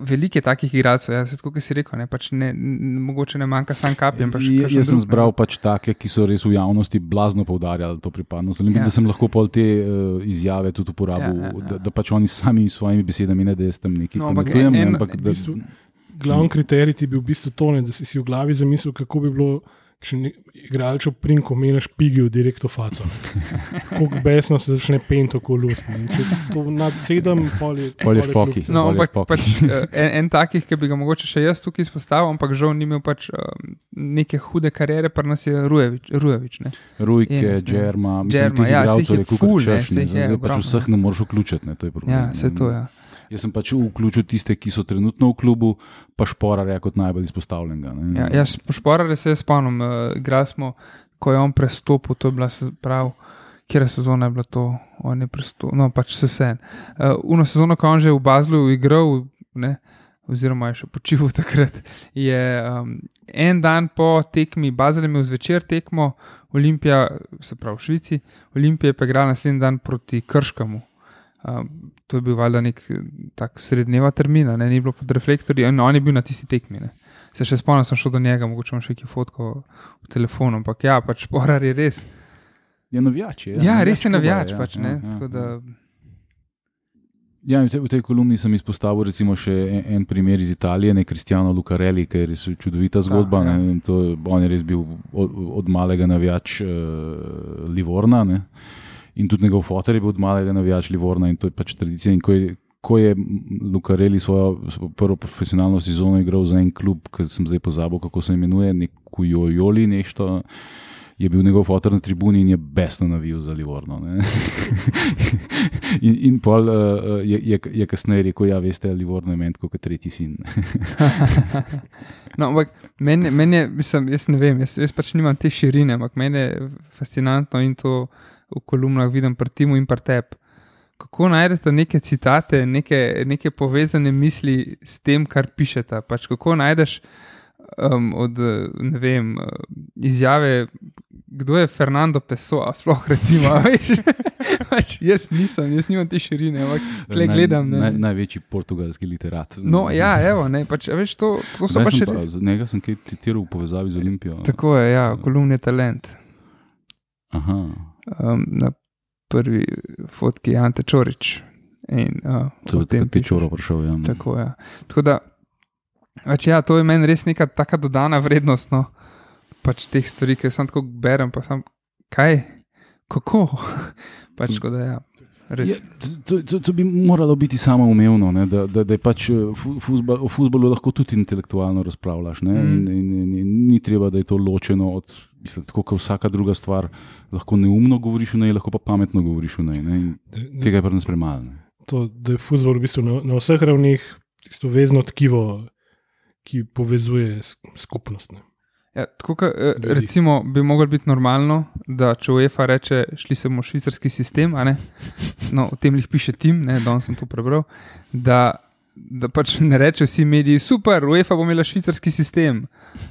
veliko takih igralcev, ja, ki si rekel, ne, pač ne, mogoče ne manjka sam kapijem. Pa še Ja, kakšen jaz sem drug, ne. zbral pač take, ki so res v javnosti blazno poudarjali to pripadnost. Ja. Ja. Da sem lahko pol te uh, izjave tudi uporabil, Ja, ja, ja, ja. Da, da pač oni sami s svojimi besedami ne da jaz tam nekaj No, ampak pamatujem, en- en- ampak v da, bistvu- Glavni kriterij ti je bil v bistvu to, ne, da si si v glavi zamislil, kako bi bilo, če ne- igralčev prinko meniš pigil direktno faco. Kako besno se začne pento kolust. ne. Če to nad sedem, pol je, Pol je v pol poki. kljub- No, ampak pač, eh, en, en takih, ki bi ga mogoče še jaz tukaj izpostavil, ampak žal ni imel pač um, neke hude kariere, pa nas je Rujevič. Rujevič ne. Rujke, ne. Džerma, mislim, Džerma, ja, saj jih je je ful, ne, ne, jih je zdaj pač vseh ne moreš vključiti, ne, to je problem. Ja, vse to je. Ja. Jaz sem pač vključil tiste, ki so trenutno v klubu, pa šporarja kot najbolj izpostavljenega. ne. Ja, jaz pošporare se spomnim, uh, igrali smo, ko je on prestopil, to je bila se prav, kjer sezona je bila to, on je prestopil, no pač se vse. Uh, uno sezono, ko je on že v Bazlu igral, ne, oziroma je še počival takrat, je um, en dan po tekmi, Bazel je imel zvečer tekmo, Olimpija, se pravi v Švici, Olimpija je pa igrala naslednji dan proti Krškemu. Um, to je bil valjda nek eh, tak srednjeva termina, ne, ni bilo pod reflektorji, in on je bil na tisti tekmi. Ne. Se še spomnim, sem šel do njega, mogoče imam še nekaj fotko v telefonu, ampak ja, pač porar je res. Je navijač. Je, Ja, res je navijač, ja, pač, ja, ne. ja, ja. da, Ja, v, tej, v tej kolumni sem izpostavil še en, en primer iz Italije, ne Kristjano Lucarelli, ki je res čudovita zgodba. ja. ne, to, on je res bil od, od malega navijač uh, Livorna. Ne, in tudi njegov fotor je bil od malega navijač Livorna in to je pač tradicija. In ko je, ko je Lucarelli svojo, prvo profesionalno sezono igral za en klub, ki sem zdaj pozabil, kako se imenuje, neko Jojoli, nešto. Je bil njegov fotor na tribuni in je besno navijal za Livorno. in in pol uh, je, je, je kasneje rekel: Ja, veste, Livorno je meni kot tretji sin. no, ampak meni, meni je, mislim, jaz ne vem, jaz, jaz pač nimam te širine, ampak meni je fascinantno in to v kolumnah vidim pri Timu in pri tebi. Kako najdete neke citate, neke, neke povezane misli s tem, kar pišete? Pač kako najdeš um, od ne vem, izjave, kdo je Fernando Pessoa, sploh recimo. pač jaz nisem, jaz nimam te širine, ampak tle gledam. Ne, Naj, največji portugalski literat. No, ja, evo, ne, pač, veš, to, to so Zdaj pač res. njega sem kaj citiral v povezavi z Olimpijo. Tako je, ja, kolumni talent. Aha. Um, na prvi fotki je Ante Čorič. In, uh, To je tem tako piše. čoro prišel. Ja. Tako, ja. Tako da, pač, ja, to je meni res neka taka dodana vrednost no, pač teh stvari, ki sem tako berem, pa sem kaj, kako. pač, tako da, ja. Res. Ja, to, to, to bi moralo biti samoumevno, ne, da, da, da je pač eh, fu- fuzbal, o futbalu lahko tudi intelektualno razpravljaš. Ne, Mm. in, in, in, in ni treba, da je to ločeno od. Mislim, tako kot vsaka druga stvar, lahko neumno govoriš o njej, lahko pa pametno govoriš o njej. Ne, in tega je pri nas premalo. ne. to, da je futbol v bistvu na, na vseh ravneh tisto vezno tkivo, ki povezuje skupnost. Ne. Ja, tako, ka, eh, recimo, bi moglo biti normalno, da če UEFA reče, šli smo v švicarski sistem, a ne, no, o tem jih piše Tim, ne, danes sem to prebral, da, da pač ne reče vsi mediji, super, UEFA bo imela švicarski sistem,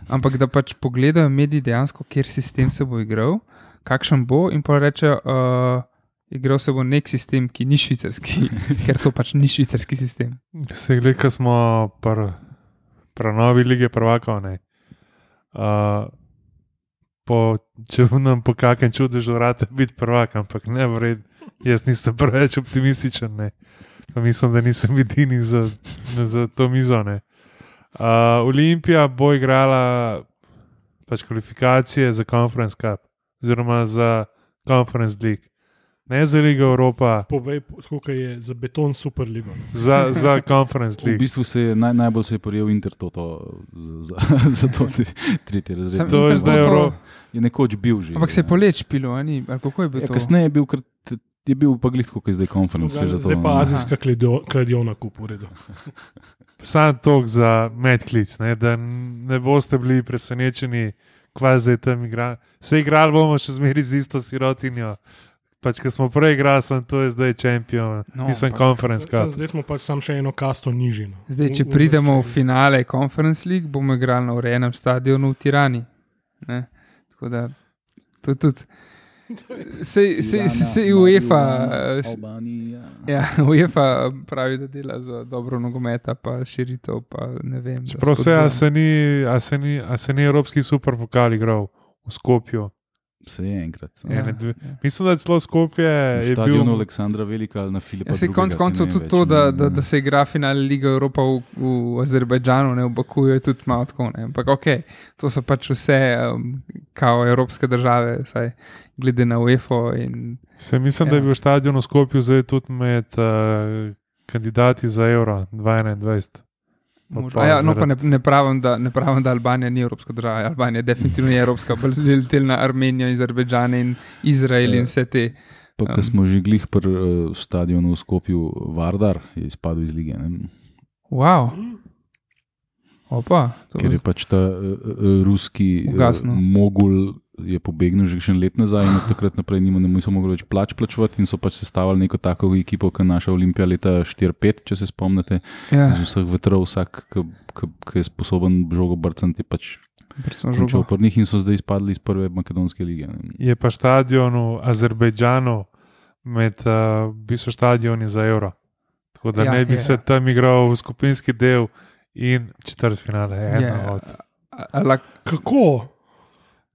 ampak da pač pogledajo mediji dejansko, kjer sistem se bo igral, kakšen bo in pa reče, uh, igral se bo nek sistem, ki ni švicarski, ker to pač ni švicarski sistem. Se glede, ko smo pri prenovi lige prvakov. ne. Uh, po, če nam po kakem čudu že vrate biti prvak, ampak ne vred, jaz nisem preveč optimističen. Ne. Pa mislim, da nisem edini za, za to mizo. ne. Uh, Olimpija bo igrala pač kvalifikacije za Conference Cup, oziroma za Conference League. Ne za Ligo Evropa, Povej, kot je za beton super ligo. ne. za, za Conference V League. bistvu se je naj, najbolj se je prijel Intertoto za, za, za to tretje razred. To je Inter zdaj Euro- Je nekoč bil že. Ampak se je ja. poleč pilo, ali kako je bilo Ja, to? kasneje je bil, kar, je bil pa glih, kot je zdaj konferenc. Zdaj pa azijska kledio- kladiona kup v redu. Sam tok za medklic, ne, da ne boste bili presenečeni, kva zdaj tam igra. Se igrali bomo še zmeraj z isto sirotinjo. Pač, ko smo prej igrali, sem to je zdaj čempion, No, no, nisem konferenc. Zdaj, smo pač sam še eno kasto nižino. Zdaj, če pridemo v finale Conference League, bomo igrali na urejenem stadionu v Tirani. Ne? Tako da to je tudi. Sej, sej, sej, UEFA, Albanija. ja, UEFA pravi, da dela za dobro nogometa, pa širitev. Pa vem, Čeprav se, a se, ni, a, se ni, a se ni Evropski super pokal igral v Skopju. Se je enkrat. Ja, dve- ja. Mislim, da je celo Skopje Na je bil. Aleksandra Velika ali na Filipa. Ja, se konc koncev ne tudi več, to, da, ne, da, ne. da se igra finale Lige Evropa v, v Azerbajdžanu, ne v Bakuju, je tudi malo tako. Ne? Ampak ok, to so pač vse um, kao evropske države, vsaj glede na UEFA. In, Se mislim, Ja. da je bil stadion v Skopju zdaj tudi med uh, kandidati za Euro 2021. Pa Ja, no, pa ne, ne, pravim, da, ne pravim, da Albanija ni evropska država. Albanija definitivno je evropska, bolj del na Armenijo, Azerbejdžan in Izrael in vse te. Pa, Um. ko smo že glih pri uh, stadionu v Skopju, Vardar je izpadel iz lige. Ne? Wow. Opa, Ker je pač ta uh, ruski uh, mogul je pobegnil že še let nazaj in od takrat naprej nima, ne niso mogli več plač plačevati in so pač sestavili neko tako ekipo, kot je naša Olimpija leta 4-5, če se spomnite. ja, Iz vseh vetrov, vsak, ki je sposoben žogo brcati, je pač končal pri njih in so zdaj izpadli iz prve makedonske lige. Je pa stadion v Azerbejdžanu med uh, bistvu stadioni za Euro. Tako da Ja, ne bi ja, ja, se tam igral v skupinski del in četrt finale. Ena Ja, yeah. od. a- a lak- Kako?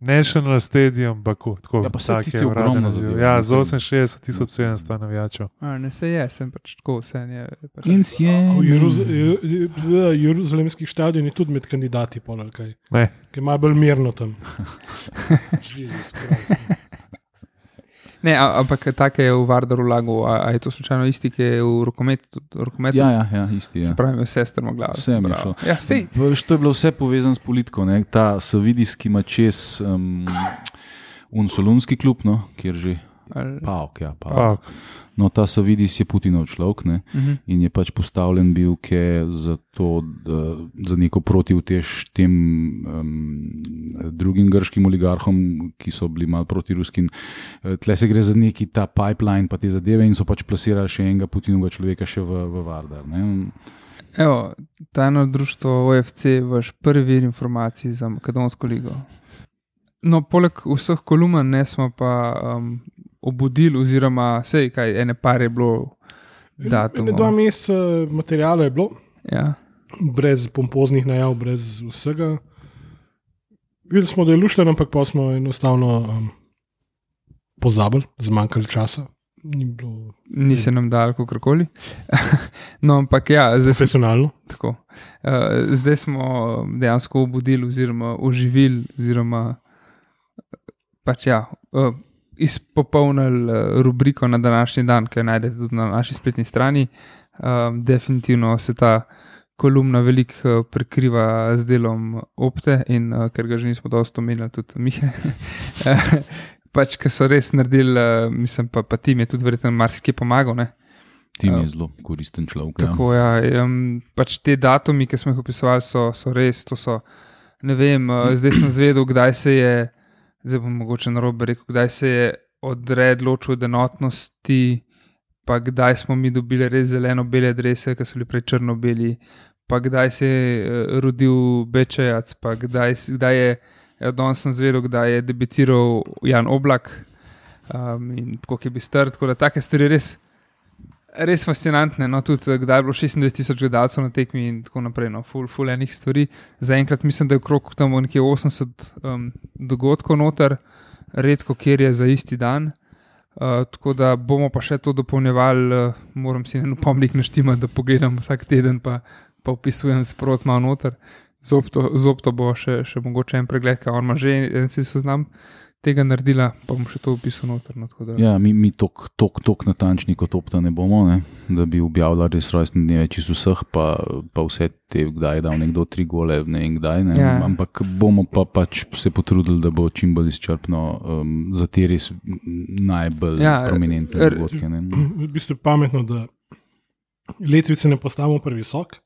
National Stadium Baku, tako Ja, pa saj tak tisti je uraden ogromna naziv. zadeva, Ja, z saj- 68 tisoč 700 navijačev. a, Ne, se je, sem pač tako, vse je. je pač- In si je. Jeruz- Ju- Jeruzalemski stadion je tudi med kandidati, pol, ali kaj, Ne, ki je malo bolj mirno tam. Jezus Christ. Ne, a- ampak tako je v Vardaru lagu, a, a je to slučajno isti, ki je v rokometu? rokometu? Ja, ja, ja, isti je. Se pravi, vse strmo glavo. Vse je Bravo. šlo. Ja, sej, Veš, to je bilo vse povezano s politiko. Ne? Ta Savidis, ki ima čez um, Unsolunski klub, no? kjer že ali- Pavk. Ja, Pavk. pa No, ta Savidis je Putinov človek ne? Mhm. in je pač postavljen bil za, to, da, za neko protivtež tem um, drugim grškim oligarhom, ki so bili mal proti ruskim. Eh, Tle se gre za neki ta pipeline, pa te zadeve in so pač plasirali še enega Putinovega človeka še v, v Vardar. Ne? Evo, tajno društvo OFC, vaš prvi vir informacij za Makedonsko ligo. No, poleg vseh kolumn ne smo pa um, obudili, oziroma sej, kaj ene par je bilo datumov. Dva meseca materijala je bilo, Ja. brez pompoznih najav, brez vsega. Videli smo, da je lušten, ampak pa smo enostavno um, pozabili, zmanjkali časa. Ni bilo Ni se nam dal kakorkoli. no, ampak ja, zdaj smo profesionalno. tako. Uh, zdaj smo dejansko obudili, oziroma oživili, oziroma pač ja. Uh, izpopolnili uh, rubriko na današnji dan, ki jo najdete tudi na naši spletni strani. Um, definitivno se ta kolumna veliko uh, prekriva z delom opte in uh, ker ga že nismo dosto omenjali, tudi Mihe. pač, ki so res naredili, uh, mislim pa, pa tim je tudi verjetno marsikaj pomagal. Ne? Tim Ja. je zelo koristen človek. Ja. Tako ja, um, pač te datumi, ki smo jih opisovali, so, so res. So, ne vem, uh, zdaj sem zvedel, kdaj se je, zdaj bom mogoče na robe rekel, kdaj se je odred ločil od enotnosti, pa kdaj smo mi dobili res zeleno-bele adrese, ki so bili prej črno-beli, pa kdaj se je uh, rodil Bečejac, pa kdaj, kdaj je, ja, danes sem zvedel, kdaj je debitiral Jan Oblak um, in tako je bil star. Tako da take stvari res res fascinantne. No, tudi eh, kdaj je bilo 26 tisoč gledalcev na tekmi in tako naprej. No, full, full enih stvari. Zaenkrat mislim, da je okrog tam nekje 80 um, dogodkov noter, redko kjer je za isti dan. Uh, tako da bomo pa še to dopolnjevali, uh, moram si en pomnik naštimati, da pogledam vsak teden, pa, pa opisujem sprot malo noter. Zopto, zopto bo še, še mogoče en pregled, kaj on ima že, en si seznam tega naredila, pa bom še to opisal noter. No, tako da- Ja, mi, mi tok, tok, tok natančni kot opta ne bomo, ne? da bi objavljali res rojstne dneve čisto vseh, pa, pa vse te, kdaj je dal nekdo tri gole, ne vem kdaj. Ne? Ja. Ampak bomo pa pač se potrudili, da bo čim bolj izčrpno um, za te res najbolj Ja, prominentne dogodke. Ne? V bistvu je pametno, da letvice ne postavimo previsok,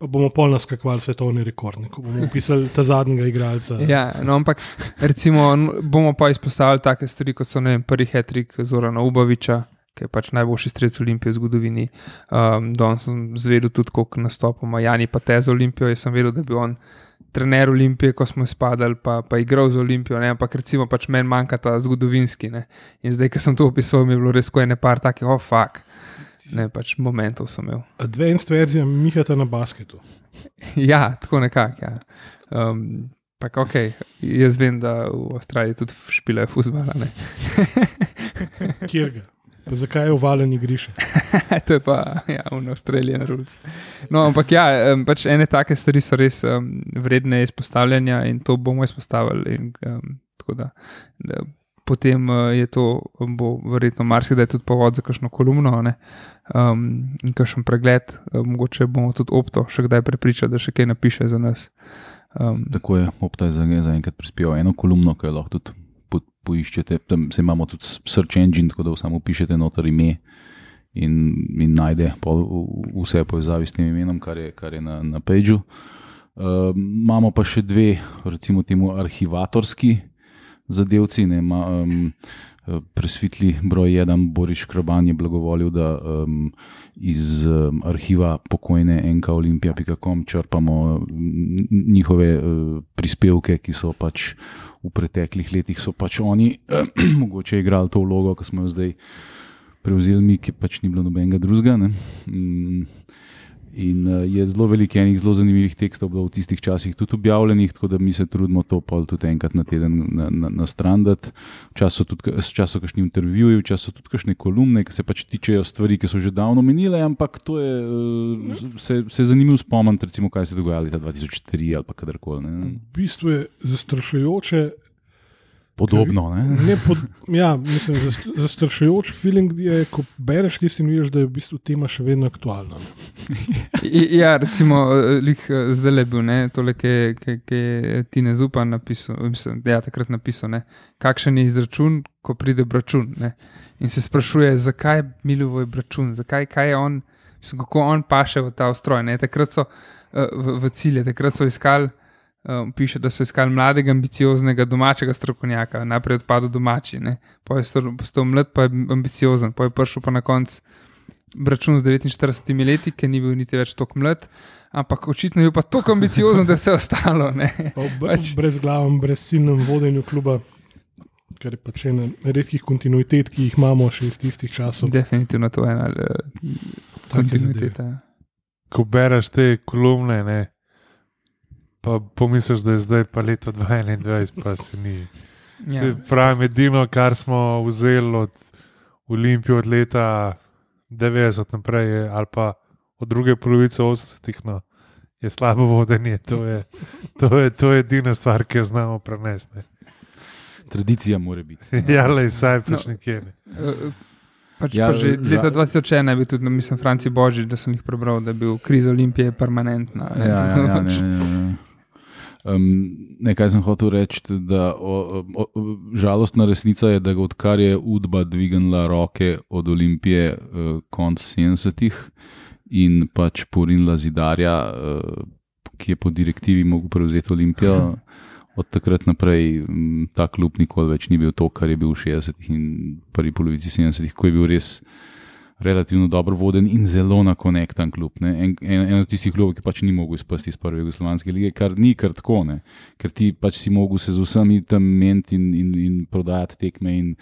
pa bomo pol naskakovali svetovni rekord, ko bomo upisali ta zadnjega igralca. Ja, no, ampak recimo bomo pa izpostavili take stvari, kot so ne vem, prvi hetrik Zorana Ubaviča, ki je pač najboljši strelec Olimpije v zgodovini. Um, Danes sem zvedel tudi, koliko nastopoma Jani pa te za Olimpijo. Jaz sem vedel, da bi on trener Olimpije, ko smo izpadali, pa, pa igral za Olimpijo, ne? ampak recimo pač meni manjka ta zgodovinski. Ne? In zdaj, ko sem to opisal, mi je bilo res tako ene par takih, oh, fuck. Ne, pač momentov sem imel. Advanced verzija Mihata na basketu. Ja, tako nekako. Ja. Um, pa ok, jaz vem, da v Avstraliji tudi špilajo fuzbala. ne. Kjer ga? Pa zakaj je uvalen igrišče? to je pa, ja, v Avstraliji na rules. No, ampak ja, pač ene take stvari so res um, vredne izpostavljanja in to bomo izpostavili. In, um, tako da, da potem uh, je to, bo verjetno marsikdaj tudi povod za kakšno kolumno ne, um, in kakšen pregled. Um, mogoče bomo tudi opto še kdaj prepričali, da še kaj napiše za nas. Um, Tako je, opta je za- zaenkrat prispeval eno kolumno, ki jo lahko tudi po, poiščete. Tam se imamo tudi search engine, tako da samo pišete noter ime in, in najde pol vse povezavi s tem imenom, kar je, kar je na, na pageu. Uh, imamo pa še dve, recimo arhivatorski zadevci. Ne, ma, um, presvetli broj jedan, Boris Kraban je blagovolil, da um, iz um, arhiva pokojne nkoolimpija.com črpamo njihove uh, prispevke, ki so pač v preteklih letih so pač oni mogoče igrali to vlogo, ki smo jo zdaj prevzeli mi, ki pač ni bilo nobenega drugega. ne. In uh, je zelo veliko enih zelo zanimivih tekstov bilo v tistih časih tudi objavljenih, tako da mi se trudimo to pol tudi enkrat na teden na, na, na stran dati. Včasih so kakšni intervjuji, včasih so tudi kakšne kolumne, ki se pač tičejo stvari, ki so že davno minile, ampak to je uh, se, se je zanimivo spomniti, recimo, kaj se je dogajalo leta 2003 ali pa kadarkoli. ne. V bistvu je zastrašujoče. Podobno. Ne? Ne pod, ja, mislim, zas- zastrašujoč feeling je, ko bereš tisti in vidiš, da je v bistvu tema še vedno aktualna. ne. I- Ja, recimo, zdaj le bil, ne, tole, ki je- ki- ki je Tine Zupan napisal, mislim, da je takrat napisal, ne, kakšen je izračun, ko pride račun. In se sprašuje, zakaj je račun, zakaj kaj je on, mislim, kako on paše v ta ustroj. Ne. Takrat so eh, v, v cilje, takrat so iskali. Um, piše, da so iskali mladega, ambicioznega domačega strokovnjaka, najprej odpadel domači, potem je postal mlad, pa je ambiciozen, potem je prišel pa na koncu račun z 49 leti, ki ni bil niti več tako mlad, ampak očitno je bil pa tako ambiciozen, da je vse ostalo. Pa Pač- pač. brezglavem, brezsilnem vodenju kluba, kar je pač ena redkih kontinuitet, ki jih imamo še iz tistih časov. Definitivno to je ena uh, kontinuiteta. Ko bereš te kolumne, ne, pa pomisliš, da je zdaj pa leto 2021, pa se ni. Ja. Se pravi, edino, kar smo vzeli od Olimpije od leta 90 naprej, je, ali pa od druge polovice 80-ih, no, je slabo vodenje. To je, to, je, to je edina stvar, ki jo znamo prenesti. ne. Tradicija mora biti. Ja, le, saj pač No. nekje. Ne. Uh, Pač Ja, ja, pa že žal- leta 2001 je bil tudi, mislim, Franci Božič, da sem jih prebral, da je bil kriza Olimpije permanentna. Ja, ja, ja, ne, ne, ne. Um, nekaj sem hotel reči, da o, o, žalostna resnica je, da odkar je Udba dvignila roke od Olimpije uh, konc 70-ih in pač porinila zidarja, uh, ki je po direktivi mogel prevzeti Olimpijo. Od takrat naprej m, ta klub nikoli več ni bil to, kar je bil v 60-ih in prvi polovici 70-ih, ko je bil res relativno dobro voden in zelo na konektan klub. ne. En, en, en od tistih klubov, ki pač ni mogel izpasti iz prve jugoslovanske lige, kar ni kar tako, ne. ker ti pač si mogel se z vsemi tam meniti in, in, in prodajati tekme in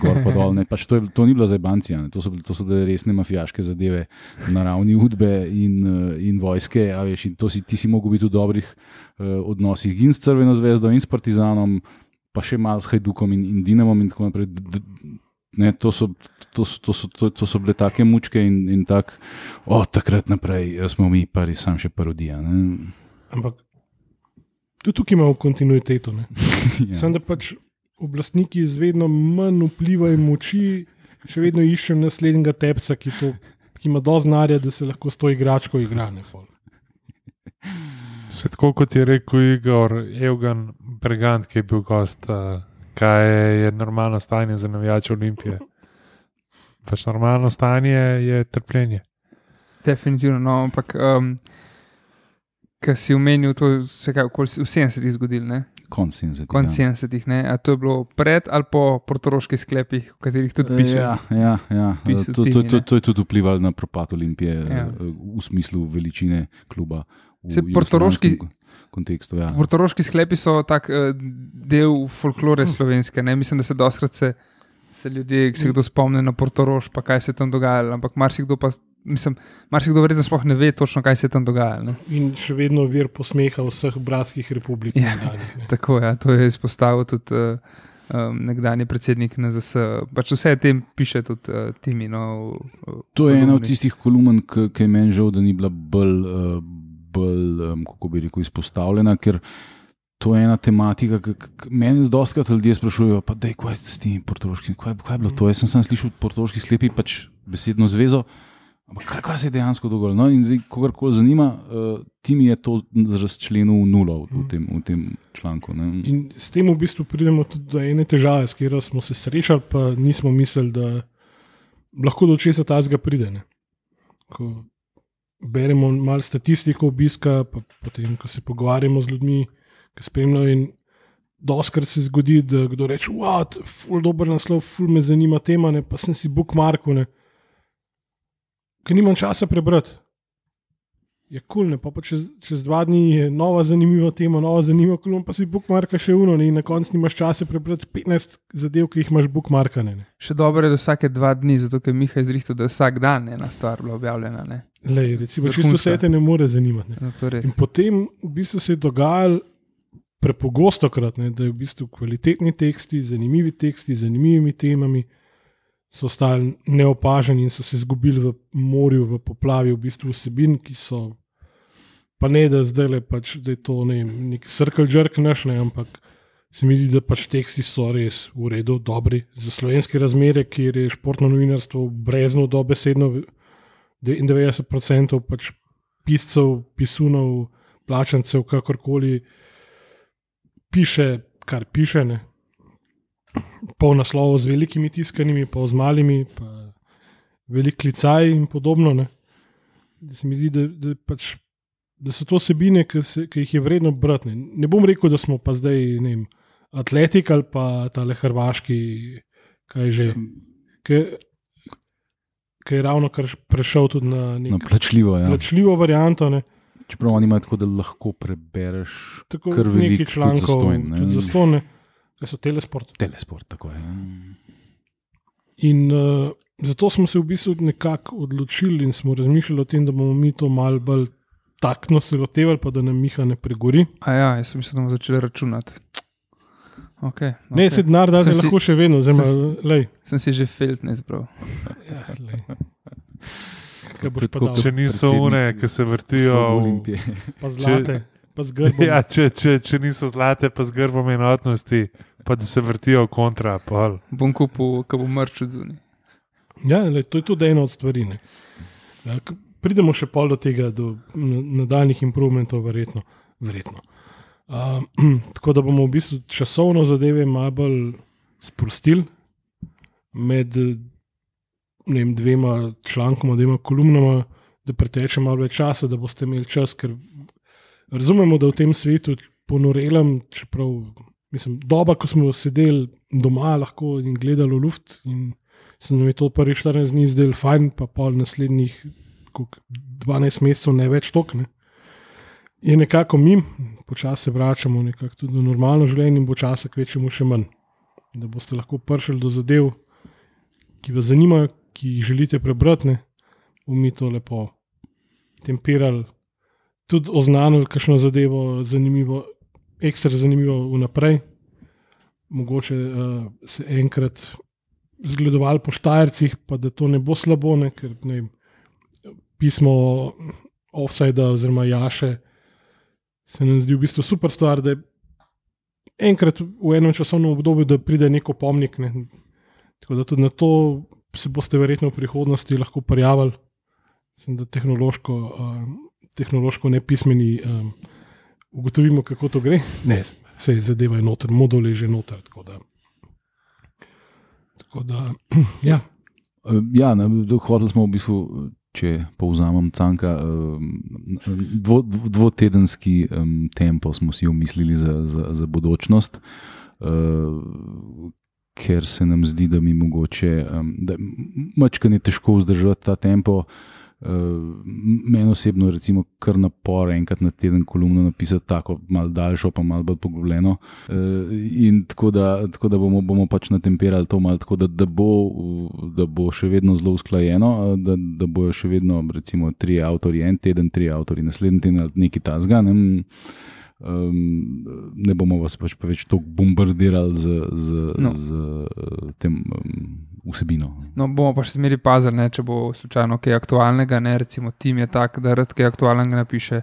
gor pa dol. ne. Pač to, je, to ni bila zabancija, to so, to so bile resne mafijaške zadeve na ravni udbe in, eh, in vojske. Veš, in si, ti si mogel biti v dobrih uh, odnosih in s Crveno zvezdo in s Partizanom. Pa še malo s Hajdukom in, in Dinamom, in tako naprej. Ne, to, so, to, so- to, so, to, to so bile take mučke, in, in tak, od takrat naprej eh, smo mi pa res sam še parodija. ne. Ampak tudi tukaj imamo kontinuiteto. Ne? Ja. Sam da pač oblastniki z vedno manj vpliva in moči, še vedno iščejo naslednjega tepca, ki, to, ki ima dovolj znanja, da se lahko s to igračko igra. Ne, fol. Se tako kot je rekel Igor, Evgen Brigant, ki je bil gost, uh, kaj je, normalno stanje za navijače Olimpije. Pač normalno stanje je trpljenje. Definitivno, no, ampak um, kar si omenil, to se je v 70-ih zgodilo, ne? Konc 70. konc ja. 70-ih. ne. A to je bilo pred ali po portoroških sklepih, v katerih tudi piše. Ja, ja, ja. To, to, to, ne. to je tudi vplivalo na propad Olimpije Ja. ja. v smislu veličine kluba. V Saj portoroški- kontekstu. Ja. Portoroški sklepi so tak uh, del folklore Hm. slovenske. Ne? Mislim, da se doskrat se, se ljudje, Hm. se kdo spomne na Portoroš, pa kaj se je tam dogajalo. Ampak marsikdo pa, mislim, marsikdo verjetno sploh ne ve točno, kaj se je tam dogajalo. Ne? In še vedno vir posmeha vseh bratskih republik. Ja. ne. Tako je, ja, to je izpostavil tudi uh, um, nekdani predsednik NZS. Pač vse o tem piše tudi uh, Timi. No, v- v To je ena od tistih kolumen, ki ki je meni žal, da ni bila bolj, uh, bolj um, kako bi rekel, izpostavljena, ker to je ena tematika, ki meni dostakrat ljudje sprašujejo, pa da je kaj s tem portoroškim, kaj, kaj je bilo to. Jaz sem sam slišal portoroški sklepi, pač besedno zvezo. Ampak kaj, kaj se je dejansko dogajalo? No, in zdaj, kogarkoli zanima, uh, ti mi je to razčlenil nulo v, v, tem, v tem članku. Ne? In s tem v bistvu pridemo tudi do ene težave, s katero smo se srečali, pa nismo mislili, da lahko do česa tazga pride. Ne. Ko beremo malo statistiko obiska, pa potem, ko se pogovarjamo z ljudmi, ki spremljajo. in Doskrat se zgodi, da kdo reče: Wow, ful dober naslov, ful me zanima tema, ne, pa sem si bookmarkal, ker nimam časa prebrati. Je kul, cool, pa, pa čez, čez dva dni je nova zanimiva tema, nova zanimiva kolumna, pa si bookmarka še uno, ne, in na koncu nimaš časa prebrati 15 zadev, ki jih imaš bookmarkane. Ne. Še dobro je, da vsake dva dni, zato ker Miha izrihtel, da je vsak dan ena stvar bila objavljena. Ne? Lej, recimo, Vrhunska. čisto vse te ne more zanimati. Ne. No, to je res. In potem v bistvu se je dogajalo prepogosto krat, ne, da je v bistvu kvalitetni teksti, zanimivi teksti, z zanimivimi temami. So ostali neopaženi in so se izgubili v morju, v poplavi v bistvu vsebin, ki so, pa ne da zdaj le pač, da je to ne, nek circle jerk naš, ne, ampak se mi zdi, da pač teksti so res v redu, dobri. Za slovenske razmere, kjer je športno novinarstvo brezno dobesedno 99% pač piscev, pisunov, plačancev, kakorkoli piše, kar piše. Ne. Pol naslovov z velikimi tiskanimi, pa z malimi, pa velik klicaj in podobno. Ne. Da se mi zdi, da, da, pač, da so to sebine, ki, se, ki jih je vredno brati. Ne. ne bom rekel, da smo pa zdaj ne vem, atletik ali pa tale hrvaški, kaj že. Ki, ki je ravno kar prešel tudi na neko plačljivo je. Ja. plačljivo varianto. Ne. Čeprav oni imajo tako, da lahko prebereš Tako Kar veliko, člankov, zastonj, ne. tudi zastonj, ki so telesport. telesport. Tako je. In uh, zato smo se v bistvu nekako odločili in smo razmišljali o tem, da bomo mi to malo bolj taktno se lotevali, pa da nam Miha ne pregori. A ja, jaz sem mislil, da bomo začeli računati. Okay, Okay. Ne, se denar da zdaj lahko še vedno, zdaj lej. Sem si že felt ne zbral. Ja. Kaj? Če niso une, ki se vrtijo v, Olimpije. Pa zlate. Pa z grbom. Ja, če, če, če niso zlate, pa z grbom enotnosti, pa da se vrtijo kontra. Pol. Bom kupil, ko bo mrč od zunaj. Ja, le, to je tudi ena od stvari. ne. Ja, pridemo še pol do tega, do nadaljnih improvementov, verjetno. verjetno. Uh, tako da bomo v bistvu časovno zadeve malo bolj sprostili med vem, dvema člankoma, dvema kolumnama, da preteče malo več časa, da boste imeli čas, ker razumemo, da v tem svetu ponorelem, čeprav mislim, doba, ko smo sedeli doma in gledali v luft. In, se nam je to prvi 14 dni zdel fajn, pa pol naslednjih koliko, 12 mesecev ne več tok. Ne. Je nekako mim, počasi se vračamo tudi v normalno življenje in počasi kvečemo še manj. Da boste lahko prišli do zadev, ki vas zanimajo, ki jih želite prebrati, bomo mi to lepo temperali, tudi oznanili, kakšno zadevo zanimivo, ekstra zanimivo vnaprej. Mogoče uh, se enkrat zgledovali po Štajercih, pa da to ne bo slabo, ne, ker ne pismo Offside oziroma Jaše se nam zdi v bistvu super stvar, da je enkrat v enem časovnem obdobju, da pride neko pomnik. Ne. Tako da tudi na to se boste verjetno v prihodnosti lahko prijavili, Mislim, da tehnološko, uh, tehnološko nepismeni um, ugotovimo, kako to gre. Ne, se zadeva je noter, modul je že noter. Tako da, tako da ja. Ja, ne, hoteli smo v bistvu, če povzamem canka, eh, dvo, dvo- dvotedenski em, tempo smo si omislili za, za, za bodočnost, eh, ker se nam zdi, da mi mogoče, em, da mačka je težko vzdržati ta tempo. Uh, Meni osebno je kar napor enkrat na teden kolumno napisati tako, malo daljšo, pa malo bolj poglobljeno. Uh, in tako da, tako da bomo, bomo pač natemperali to malo, tako da, da, bo, da bo še vedno zelo usklajeno, uh, da, da bojo še vedno, recimo, tri avtorji en teden, tri avtorji naslednji teden ali neki tasga. Ne, um, ne bomo vas pač pa več tako bombardirali z, z, No. z tem um, vsebino. No, bomo pa še zmeri pazili, ne, če bo slučajno kaj aktualnega. Ne, recimo, tim je tak, da rad kaj aktualnega napiše.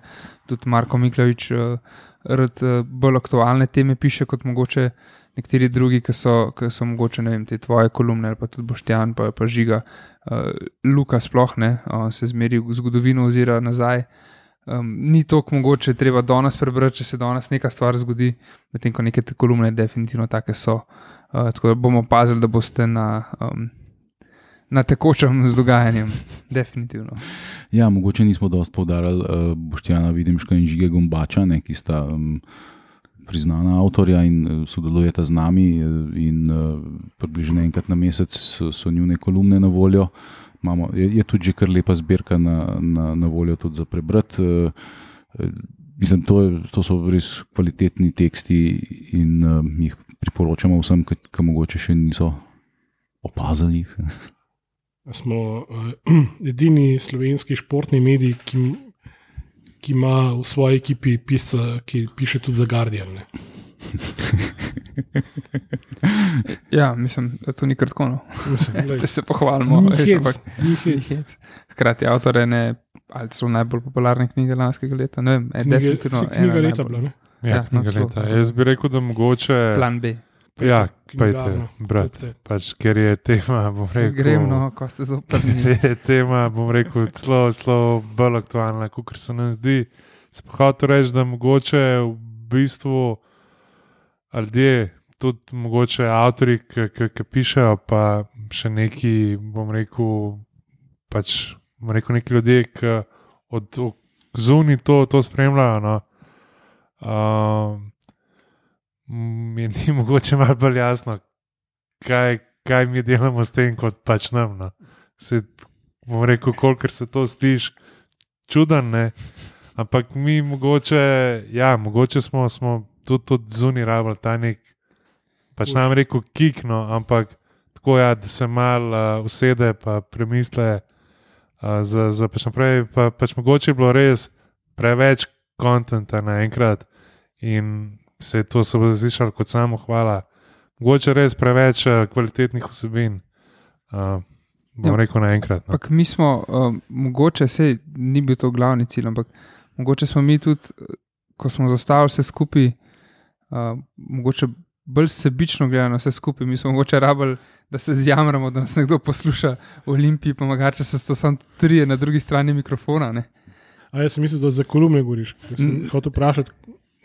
Tudi Marko Miklavič uh, rad uh, bolj aktualne teme piše kot mogoče nekateri drugi, ki so, ki so mogoče vem, te tvoje kolumne ali pa tudi Boštjan, pa, pa Žiga. Uh, Luka sploh ne, on se zmeri v zgodovino ozira nazaj. Um, ni toliko mogoče treba danes prebrati, če se danes neka stvar zgodi, medtem ko neke te kolumne definitivno take so. Uh, tako da bomo pazili, da boste na, um, na tekočem z dogajanjem. Definitivno. Ja, mogoče nismo dosti poudarjali uh, Boštjana Videmška in Žige Gombača, ne, ki sta um, priznana avtorja in uh, sodelujeta z nami. In približno enkrat na mesec so, njune kolumne na voljo. Imamo, je, je tudi že kar lepa zbirka na, na, na voljo tudi za prebrati. Uh, uh, Mislim, to, je, to so res kvalitetni teksti in uh, jih priporočamo vsem, ki, ki mogoče še niso opazili. Smo uh, edini slovenski športni medij, ki, ki ima v svoji ekipi pisca, ki piše tudi za Guardian. Ja, mislim, da to ni kratko. No. Mislim, Če se pohvalimo, hec. hec. Hkrati avtor ene ali celo najbolj popularne knjige lanskega leta. Ne vem, je Knjige, definitivno saj knjiga leta najbolj- bila. Ne? Ja, Ja, ja no, knjiga celo. leta. Jaz bi rekel, da mogoče. Plan B. Ja, pojte, knjigarno, brat. kupite. Pač, ker je tema, bom Se rekel. grem, no, ko ste zoprni. je tema, bom rekel, zelo, zelo bolj aktualna, kot se nam zdi. Spohajam reči, da mogoče v bistvu ljudje, tudi mogoče avtori, ki- pišejo, pa še neki, bom rekel, pač, bom rekel neki ljudje, ki od zunaj to, to spremljajo. No. Um, mi ni mogoče malo bolj jasno, kaj, kaj mi delamo s tem, kot pač nam. No. Se, bom rekel, kolikor se to sliši čuden, ne? ampak mi mogoče, ja, mogoče smo, smo tudi od zunaj rabili ta nek, pač nam rekel, kikno, ampak tako ja, da se mal uh, usede pa premisle. Uh, za, za pač naprej, pa, pač mogoče je bilo res preveč konta naenkrat in se je to se bo zvišalo kot samo hvala. Mogoče res preveč uh, kvalitetnih vsebin, uh, bom Ja. rekel naenkrat. No. Mi smo, um, mogoče, sej ni bil to glavni cilj, ampak mogoče smo mi tudi uh, ko smo zastavili vse skupaj, uh, mogoče bolj sebično gledano vse skupaj, mi smo mogoče rabili, da se zjamramo, da nas nekdo posluša v Olimpiji, pa mogoče se to samo trije na drugi strani mikrofona. Ne? A jaz sem mislil, da za kolumne Sem Mm. hotel vprašati,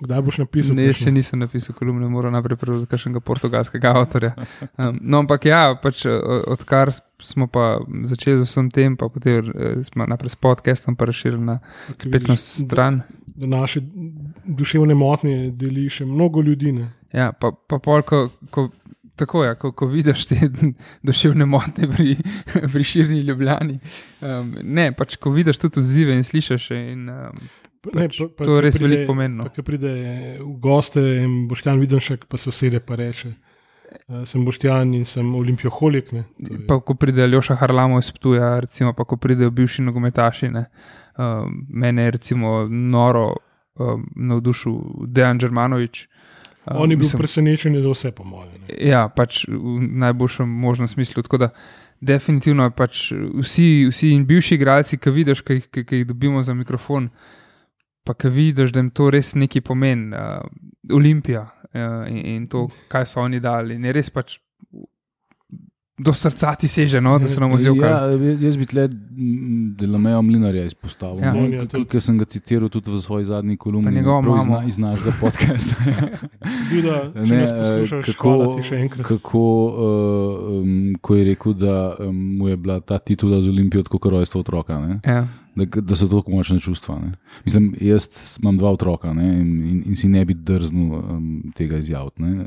kdaj boš napisal. Ne, še nisem napisal kolumne, moram najprej prebrati kakšnega portugalskega avtorja. Um, no, ampak ja, pač, o- odkar smo pa začeli z vsem tem, pa potem eh, smo najprej s podcastom pa razširili na spletno vidiš, da- stran. Da naše duševne motnje deli še mnogo ljudi. Ne? Ja, pa, pa pol, ko, ko, tako je, ko, ko vidiš te duševne motnje pri, pri širni ljubljeni. Um, ne, pač ko vidiš tudi odzive in slišiš. In, um, Ne, Pač to je res veliko pomembno. Ko pride v goste in Boštjan Videnšek, pa se usede pa reče. Uh, sem Boštjan in sem olimpijoholik. ne. Pa ko pride Ljoša Harlamo iz Ptuja, recimo, pa ko pridejo bivši nogometaši. Ne, um, mene je recimo noro um, navdušil Dejan Džermanovič. Um, On je bil mislim- presenečen za vse, po mojem. Ja, pač v najboljšem možnem smislu. Tako da, definitivno pač vsi, vsi in bivši igralci, ki vidiš, ki jih, ki jih dobimo za mikrofon, pa ki vidiš, da jim to res nekaj pomeni, uh, Olimpija uh, in, in to, kaj so oni dali. In je res pač do srca ti seže, no, da se nam odziv. Ja, jaz bi tle Delameja Mlinarja izpostavil. Ja. Ja. On je tudi- Ker sem ga citiral tudi v svoji zadnji kolumni, Pa njegovo prav iz, našega podcasta. Bil, da, če Ne, eh, poslušaš, kako, kako uh, um, ko je rekel, da um, mu je bila ta titula z Olimpijo kot rojstvo otroka. Ne? Ja. Da, da so to tako močne čustva. Ne? Mislim, jaz imam dva otroka ne? in, in, in si ne bi drznil um, tega izjaviti. ne.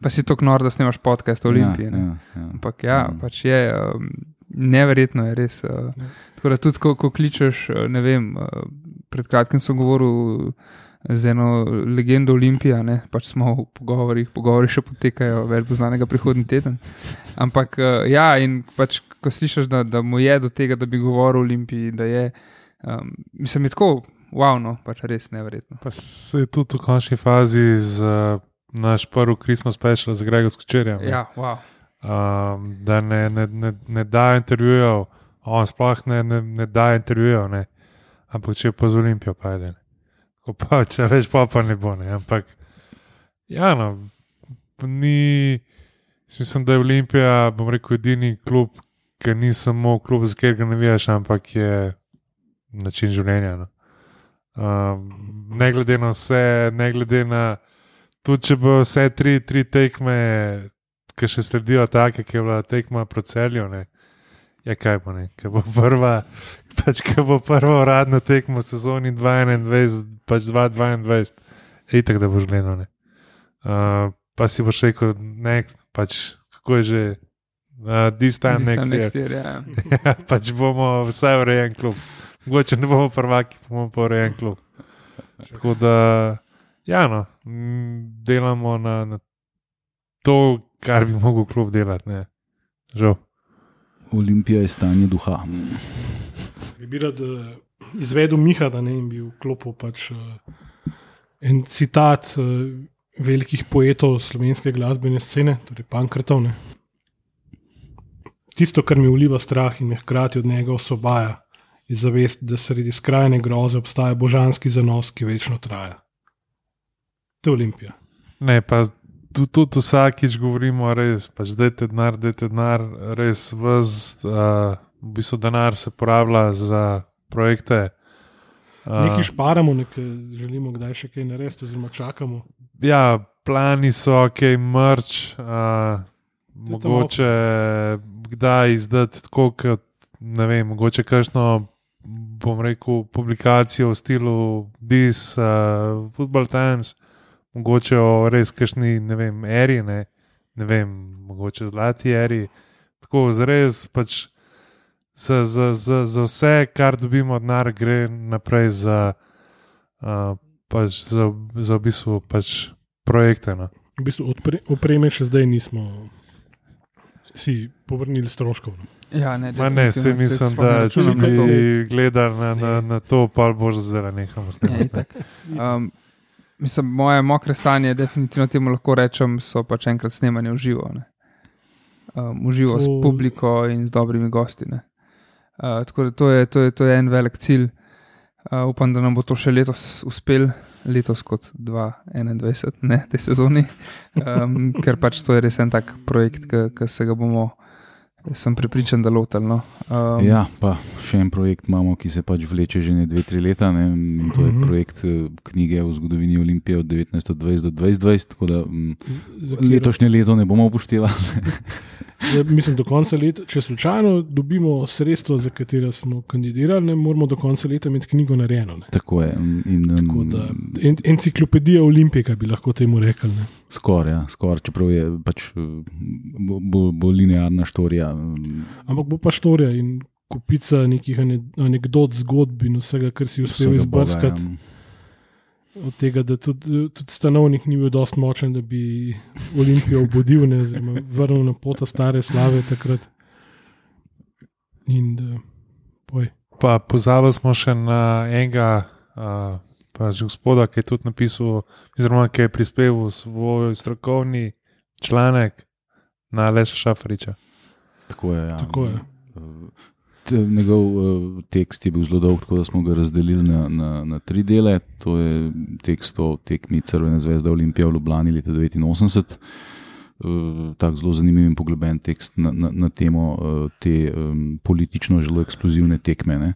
Pa si tako nor, da snimaš podcast o Olimpiji. Ja, ne. ja, ja. Ampak ja, Mm. pač je um, neverjetno, je res. Uh, Ja. tako da tudi, ko, ko kličeš, uh, ne vem, uh, pred kratkim sem govoril z eno legendo Olimpija, ne, pač smo v pogovorih, pogovori še potekajo, več bo znanega prihodnji teden. Ampak uh, ja, in pač, ko slišiš, da, da mu je do tega, da bi govoril o Olimpiji, da je, um, mislim, je tako, wow, no, pač res neverjetno. Pa se je tudi v končni fazi z uh, naš prvi Christmas special z Gregom Skočerjem. Ja, wow. um, da ne, ne, ne, ne da intervjujev, on sploh ne, ne, ne da intervjujev, ne. ampak če pa z Olimpijo pajde. Ko pa če več pa, pa ne bo. Ne. Ampak, ja, no, ni, mislim, da je Olimpija, bom rekel, edini klub, ki ni samo klub, za katerega navijaš, ampak je način življenja. No. Um, ne glede na vse, ne glede na tudi, če bo vse tri, tri tekme, ki še sledijo, take, ki je bila tekma. Ne. Ja, kaj bo ne, ki bo prva, pač ki bo prva uradna tekma v sezoni 2021, pač 2022, itek, da boš gledal. ne. Uh, pa si boš rekel, ne, pač kako je že, uh, this time This next time year. next year ja. Ja, pač bomo vsaj urejen klub. Mogoče ne bomo prvaki, bomo pa urejen klub. Tako da, ja, no, delamo na, na to, kar bi mogel klub delati. Ne. Žal. Olimpija je stanje duha. Bi rad uh, izvedel Miha, da ne in bi vklopil pač, uh, en citat uh, velikih poetov slovenske glasbene scene, torej Pankrtov. Ne. Tisto, kar mi vliva strah in me hkrati od njega osvobaja, je zavest, da sredi skrajne groze obstaja božanski zanos, ki večno traja. To je Olimpija. Ne, pa tu- tudi vsakič govorimo, res, pač dajte denar, dajte denar, res vz, uh, v bistvu denar se porablja za projekte. Uh, Nekaj šparamo, nekaj želimo, kdaj še kaj narediti, oziroma čakamo. ja, plani so, ok, mrč, uh, mogoče kdaj izdati tako, kot ne vem, mogoče kakšno, bom rekel, publikacijo v stilu This, uh, Football Times, mogoče o res kakšni, ne vem, eri, ne, ne vem, mogoče zlati eri. Tako, zares pač. Za, za, za, za vse, kar dobimo od denar, gre naprej za, uh, pač za, za v bistvu pač projekte. No. V bistvu opreme še zdaj nismo si povrnili stroškov. No. Ja, ne, Ma ne, se mislim, ne da če bi gledali na, na, na to, pa boš zdaj nehal s. Um, mislim, moje mokre sanje, definitivno temu lahko rečem, so pač enkrat snemanje v živo. ne. Um, v živo s To- publiko in z dobrimi gosti. ne. Uh, tako da to je, to, je, to je en velik cilj. Uh, upam, da nam bo to še letos uspel. Letos kot 2021, ne te sezoni, um, ker pač to je res en tak projekt, ki se ga bomo. Sem pripričan, da lotalno. Um, ja, pa še en projekt imamo, ki se pač vleče že ne dve, tri leta. Ne, in to je Mhm. projekt eh, knjige o zgodovini Olimpije od 1920 do 2020. Tako da m, Za katero- letošnje leto ne bomo upoštevali. Mislim, do konca leta, če slučajno dobimo sredstva, za katera smo kandidirali, ne moramo do konca leta imeti knjigo narejeno. Ne. Tako je. In, Tako da, en, enciklopedija Olimpije, bi lahko temu rekli. Ne. Skoraj, ja, skor, čeprav je pač eh, bo, bo, bo linearna štorija. Ampak bo pa štorija in kupica nekih ane- anegdot, zgodb in vsega, kar si uspel vsega Boga, izbrskati. ja. Od tega, da tudi, tudi stanovnik ni bil dost močen, da bi Olimpijo obudil, ne, oziroma vrnil na pot stare slave takrat. In da, poj. Pa pozabili smo še na enega uh, pač gospoda, ki je tudi napisal, oziroma ki je prispeval svoj strokovni članek na Leša Šafariča. Tako je. Ja. Tako je. Te, njegov uh, tekst je bil zelo dolg, tako da smo ga razdelili na, na, na tri dele. To je tekst o tekmi Crvene zvezde Olimpije v Ljubljani leta 1989. Uh, tak zelo zanimiv in poglobljen tekst na, na, na temo uh, te um, politično zelo eksplozivne tekme. ne.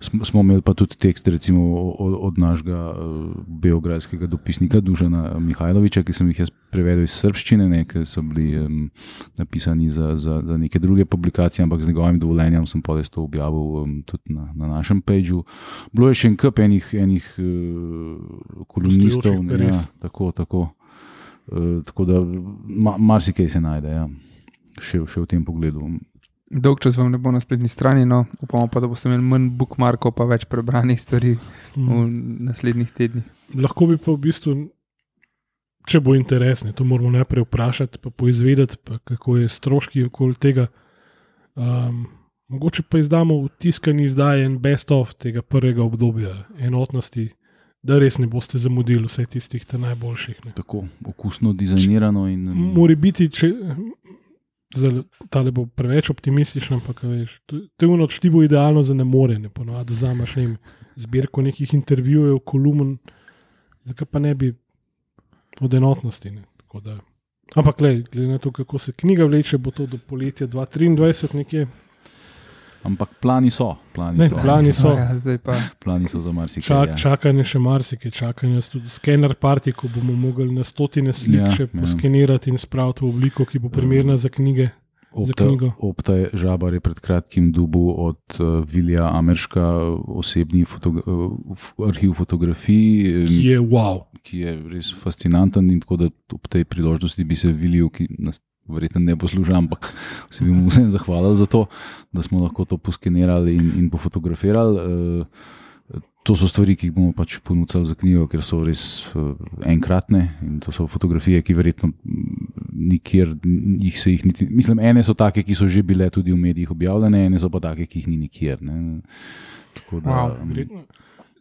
Smo, smo imeli pa tudi tekst recimo, od, od našega uh, beograjskega dopisnika Dužana Mihajloviča, ki sem jih jaz prevedel iz srščine, ne, ki so bili um, napisani za, za, za neke druge publikacije, ampak z njegovim dovoljenjem sem pa res to objavil um, tudi na, na našem pageu. Bilo je še en kup enih, enih uh, kolumnistov, ne, ja, tako, tako. Uh, tako da ma, marsikaj se najde, ja. še, še v tem pogledu. Dolg čas vam ne bo na spletni strani, no upamo pa, da boste imeli manj bookmarkov, pa več prebranih stvari v Mm. naslednjih tednih. Lahko bi pa v bistvu, če bo interesno, to moramo najprej vprašati, pa poizvedeti, pa kako je stroški okoli tega. Um, mogoče pa izdamo v tiskani izdaji en best of tega prvega obdobja enotnosti, da res ne boste zamudili vseh tistih najboljših. Ne. Tako okusno dizajnirano. In, um, Mori biti, če ta le bo preveč optimističen, ampak veš, to je ono čtivo idealno za ne more, ne ponovadi vzameš ne vem, zbirko nekih intervjujev, kolumn, zakaj pa ne bi od enotnosti. Ne. Ampak, gled, glede na to, kako se knjiga vleče, bo to do poletja 2023 nekje. Ampak plani so. Plani Ne, so, plani so. Ja, zdaj pa plani so za marsikaj. Čak, ja. čakanje še marsikaj, čakanje tudi skener parti, ko bomo mogli na stotine slik Ja, še ja. poskenirati in spraviti v obliko, ki bo primerna za knjige. za Opta, knjigo. Opta je žabar je pred kratkim dubu od uh, Vilja Amerška osebni fotogra f- arhiv fotografij, Ki eh, je wow. ki je res fascinanten in tako da ob tej priložnosti bi se Vilju, ki nas verjetno ne posluša, ampak se bi mu vsem zahvalil za to, da smo lahko to poskenirali in, in pofotografirali. Uh, To so stvari, ki jih bomo pač ponudili za knjigo, ker so res uh, enkratne in to so fotografije, ki verjetno mm, nikjer jih se jih niti. Mislim, ene so take, ki so že bile tudi v medijih objavljene, ene so pa take, ki jih ni nikjer. Ne. Tako da, Wow, mm, Verjetno.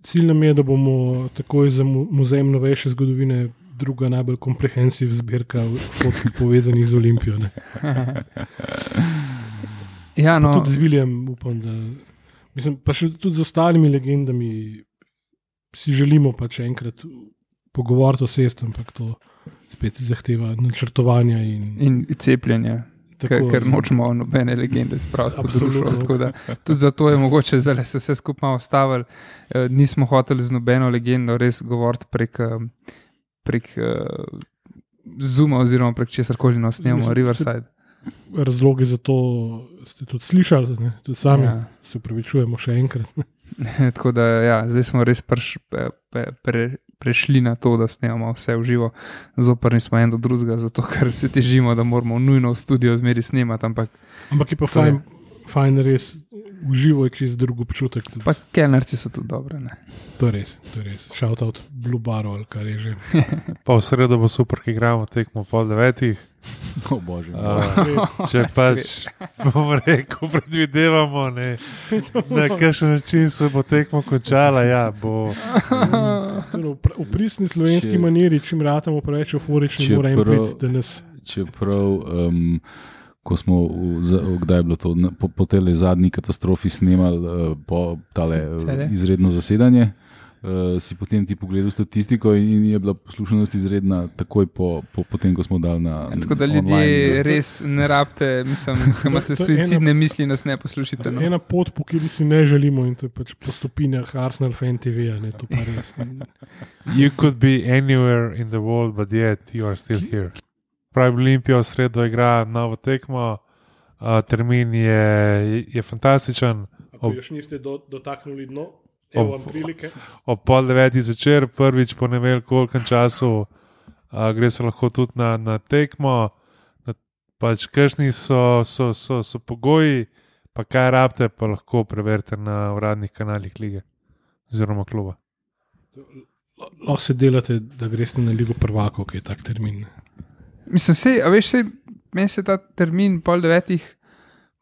Cilj nam je, da bomo takoj za mu- muzej novejše zgodovine druga najbolj komprehensivna zbirka fotk povezanih z Olimpijo. Ne. ja, No. no, Tudi z Viljem upam, da. Mislim, pa še tudi z ostalimi legendami si želimo pač enkrat pogovoriti o sest, ampak to spet zahteva načrtovanja in, in cepljenje. Ker, ker in- nočemo nobene legende spraviti Absolutno. družbo. tako da Tudi zato je mogoče zdaj se vse skupaj malo ustavili. Eh, Nismo hoteli z nobeno legendo res govoriti prek, eh, prek uh, Zuma oziroma prek česar koli nas snemamo, Riverside. Razloge za to ste tudi slišali, ne? tudi sami. Ja. Se upravičujemo še enkrat. Tako da ja, zdaj smo res prš, pe, pe, pre, prešli na to, da snemamo vse v živo, zoprni smo en do drugega, zato ker se težimo, da moramo nujno v studio zmeri snemati, ampak Ampak je pa fajn, fajn res uživo je čez drug občutek. Pa kelnerci so tudi dobre. Ne? To je res, to je res. Shout out Blue Baro ali kar je že. Pa v sredo bo super, ki igramo tekmo pol devetih. O bože. Uh, če pač bomo rekel, predvidevamo, ne, na kakšen način se bo tekmo končala. Ja, bo, Torej, v pr- V pristni slovenski Če- maniri, čim ratamo preveč euforični, mora Čeprav- priti, da nas Čeprav, um, ko smo, v, v, kdaj je bilo to, na- po, po tej zadnji katastrofi snemali uh, po tale izredno zasedanje, uh, si potem ti pogledal statistiko in, in je bila poslušanost izredna, takoj po, po, po tem, ko smo dali na. Tako da ljudje online. res ne rabite, mislim, da imate je ena- suicidne misli, nas ne poslušate. No. Ena pot, po kateri si ne želimo, in to je pač po stopinjah Arsenal Fan TV. Ne, to pa res. You could be anywhere in the world, but yet you are still here. Pravi Olimpijo v sredo igra novo tekmo, uh, termin je, je fantastičen. Ko još niste do, dotaknili dno, Ob- evo vam prilike. Ob pol devetih zvečer, prvič po ne vem kolikem času, uh, gre se lahko tudi na, na tekmo. Na, pač, Kakšni so, so, so, so pogoji, pa kaj rabite, pa lahko preverite na uradnih kanalih lige oziroma kluba. Lahko se delate, da greste na Ligo prvakov, ki je tak termin. Mislim, sej, a veš, sej, meni se ta termin pol devetih,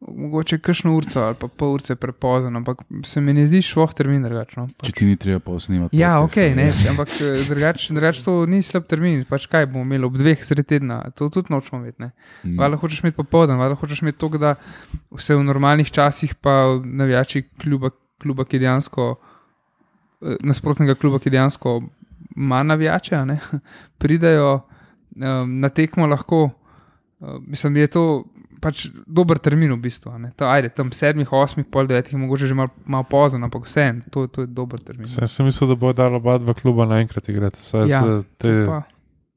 mogoče kakšno urco ali pa pol urce prepozen, ampak se mi ne zdi šloh termin drugačno. Če ti ni treba pa snemati. Ja, ok, ne, ampak drugače drugač to ni slab termin. Pač kaj bomo imeli ob dveh sred tedna, to tudi nočemo imeti. ne. Mm. Valjda hočeš imeti popoldan, valjda hočeš imeti to, da vse v normalnih časih, pa navijači kluba, kluba ki dejansko, eh, nasprotnega kluba, ki dejansko ima navijače, ne, pridajo um, na tekmo lahko. Uh, mislim, da je to pač dober termin v bistvu. a ne. To, ajde, tam sedmih, osmih, pol devetih, mogoče že malo mal pozno, ampak vseeno, to, to je dober termin. Sem, sem mislil, da bo dal oba dva kluba naenkrat igrati, vsaj Ja, te Pa,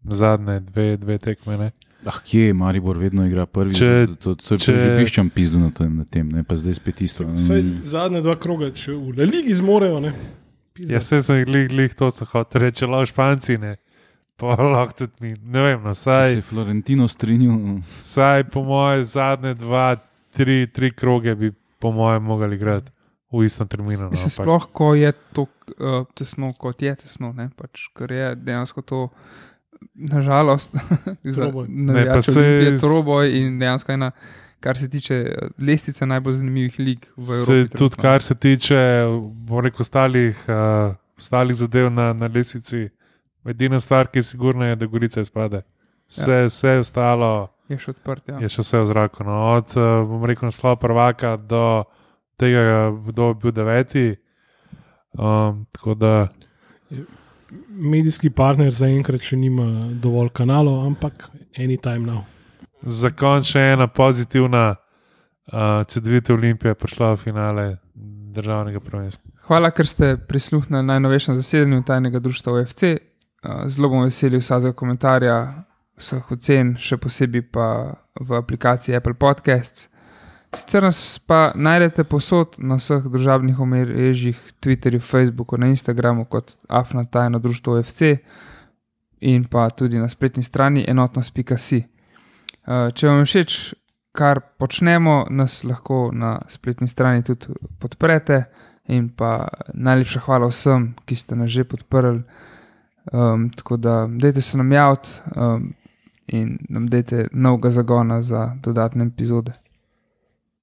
zadnje dve, dve tekme. Ne? Ah, kje je Maribor vedno igra prvi? Če- to, to, to, to če- je že piščam pizdu na tem, na tem ne? pa zdaj spet isto. Vsaj Mm. zadnje dva kroga, če v La Ligi zmorejo. Ne, Pizda. Ja, se sem glih, glih to sem hotel reči, lahko španci ne. Pa lahko tudi mi. Ne vem, no, Če se saj, je Florentino strinjal, saj po moje zadnje dva, tri, tri kroge bi po mojem mogli igrati v istem terminu. No, Mislim, sploh, ko je to uh, tesno, kot je tesno, ne, pač, ker je dejansko to, nažalost. Ne, pa se- Olimpije troboj in dejansko ena, kar se tiče eh, lestvice najbolj zanimivih lig v Se, Evropi. tudi trenutno. kar se tiče bom rekel, ostalih, uh, ostalih zadev na, na lesvici, edina stvar, ki je sigurna, je, da Gorica izpade. Vse, ja. vse ostalo je še odprt. Ja. je še vse v zraku. No. Od uh, bom rekel, naslova prvaka do tega, kdo je bil deveti. Um, tako da Medijski partner zaenkrat še nima dovolj kanalov, ampak anytime now. za konec še ena pozitivna, uh, CD-vita Olimpija je prišla v finale državnega prvenstva. Hvala, ker ste prisluhnili najnovejšem zasedanju tajnega društva OFC. Zelo bom vesel vsakega komentarja, vseh ocen, še posebej pa v aplikaciji Apple Podcasts. Sicer nas pa najdete posod na vseh družabnih omrežjih, Twitterju, Facebooku, na Instagramu kot Afna tajno društvo OFC in pa tudi na spletni strani enotnost.si. Če vam je všeč, kar počnemo, nas lahko na spletni strani tudi podprete. In pa najlepša hvala vsem, ki ste nas že podprli. Um, tako da, dajte se nam javiti um, in nam dajte novega zagona za dodatne epizode.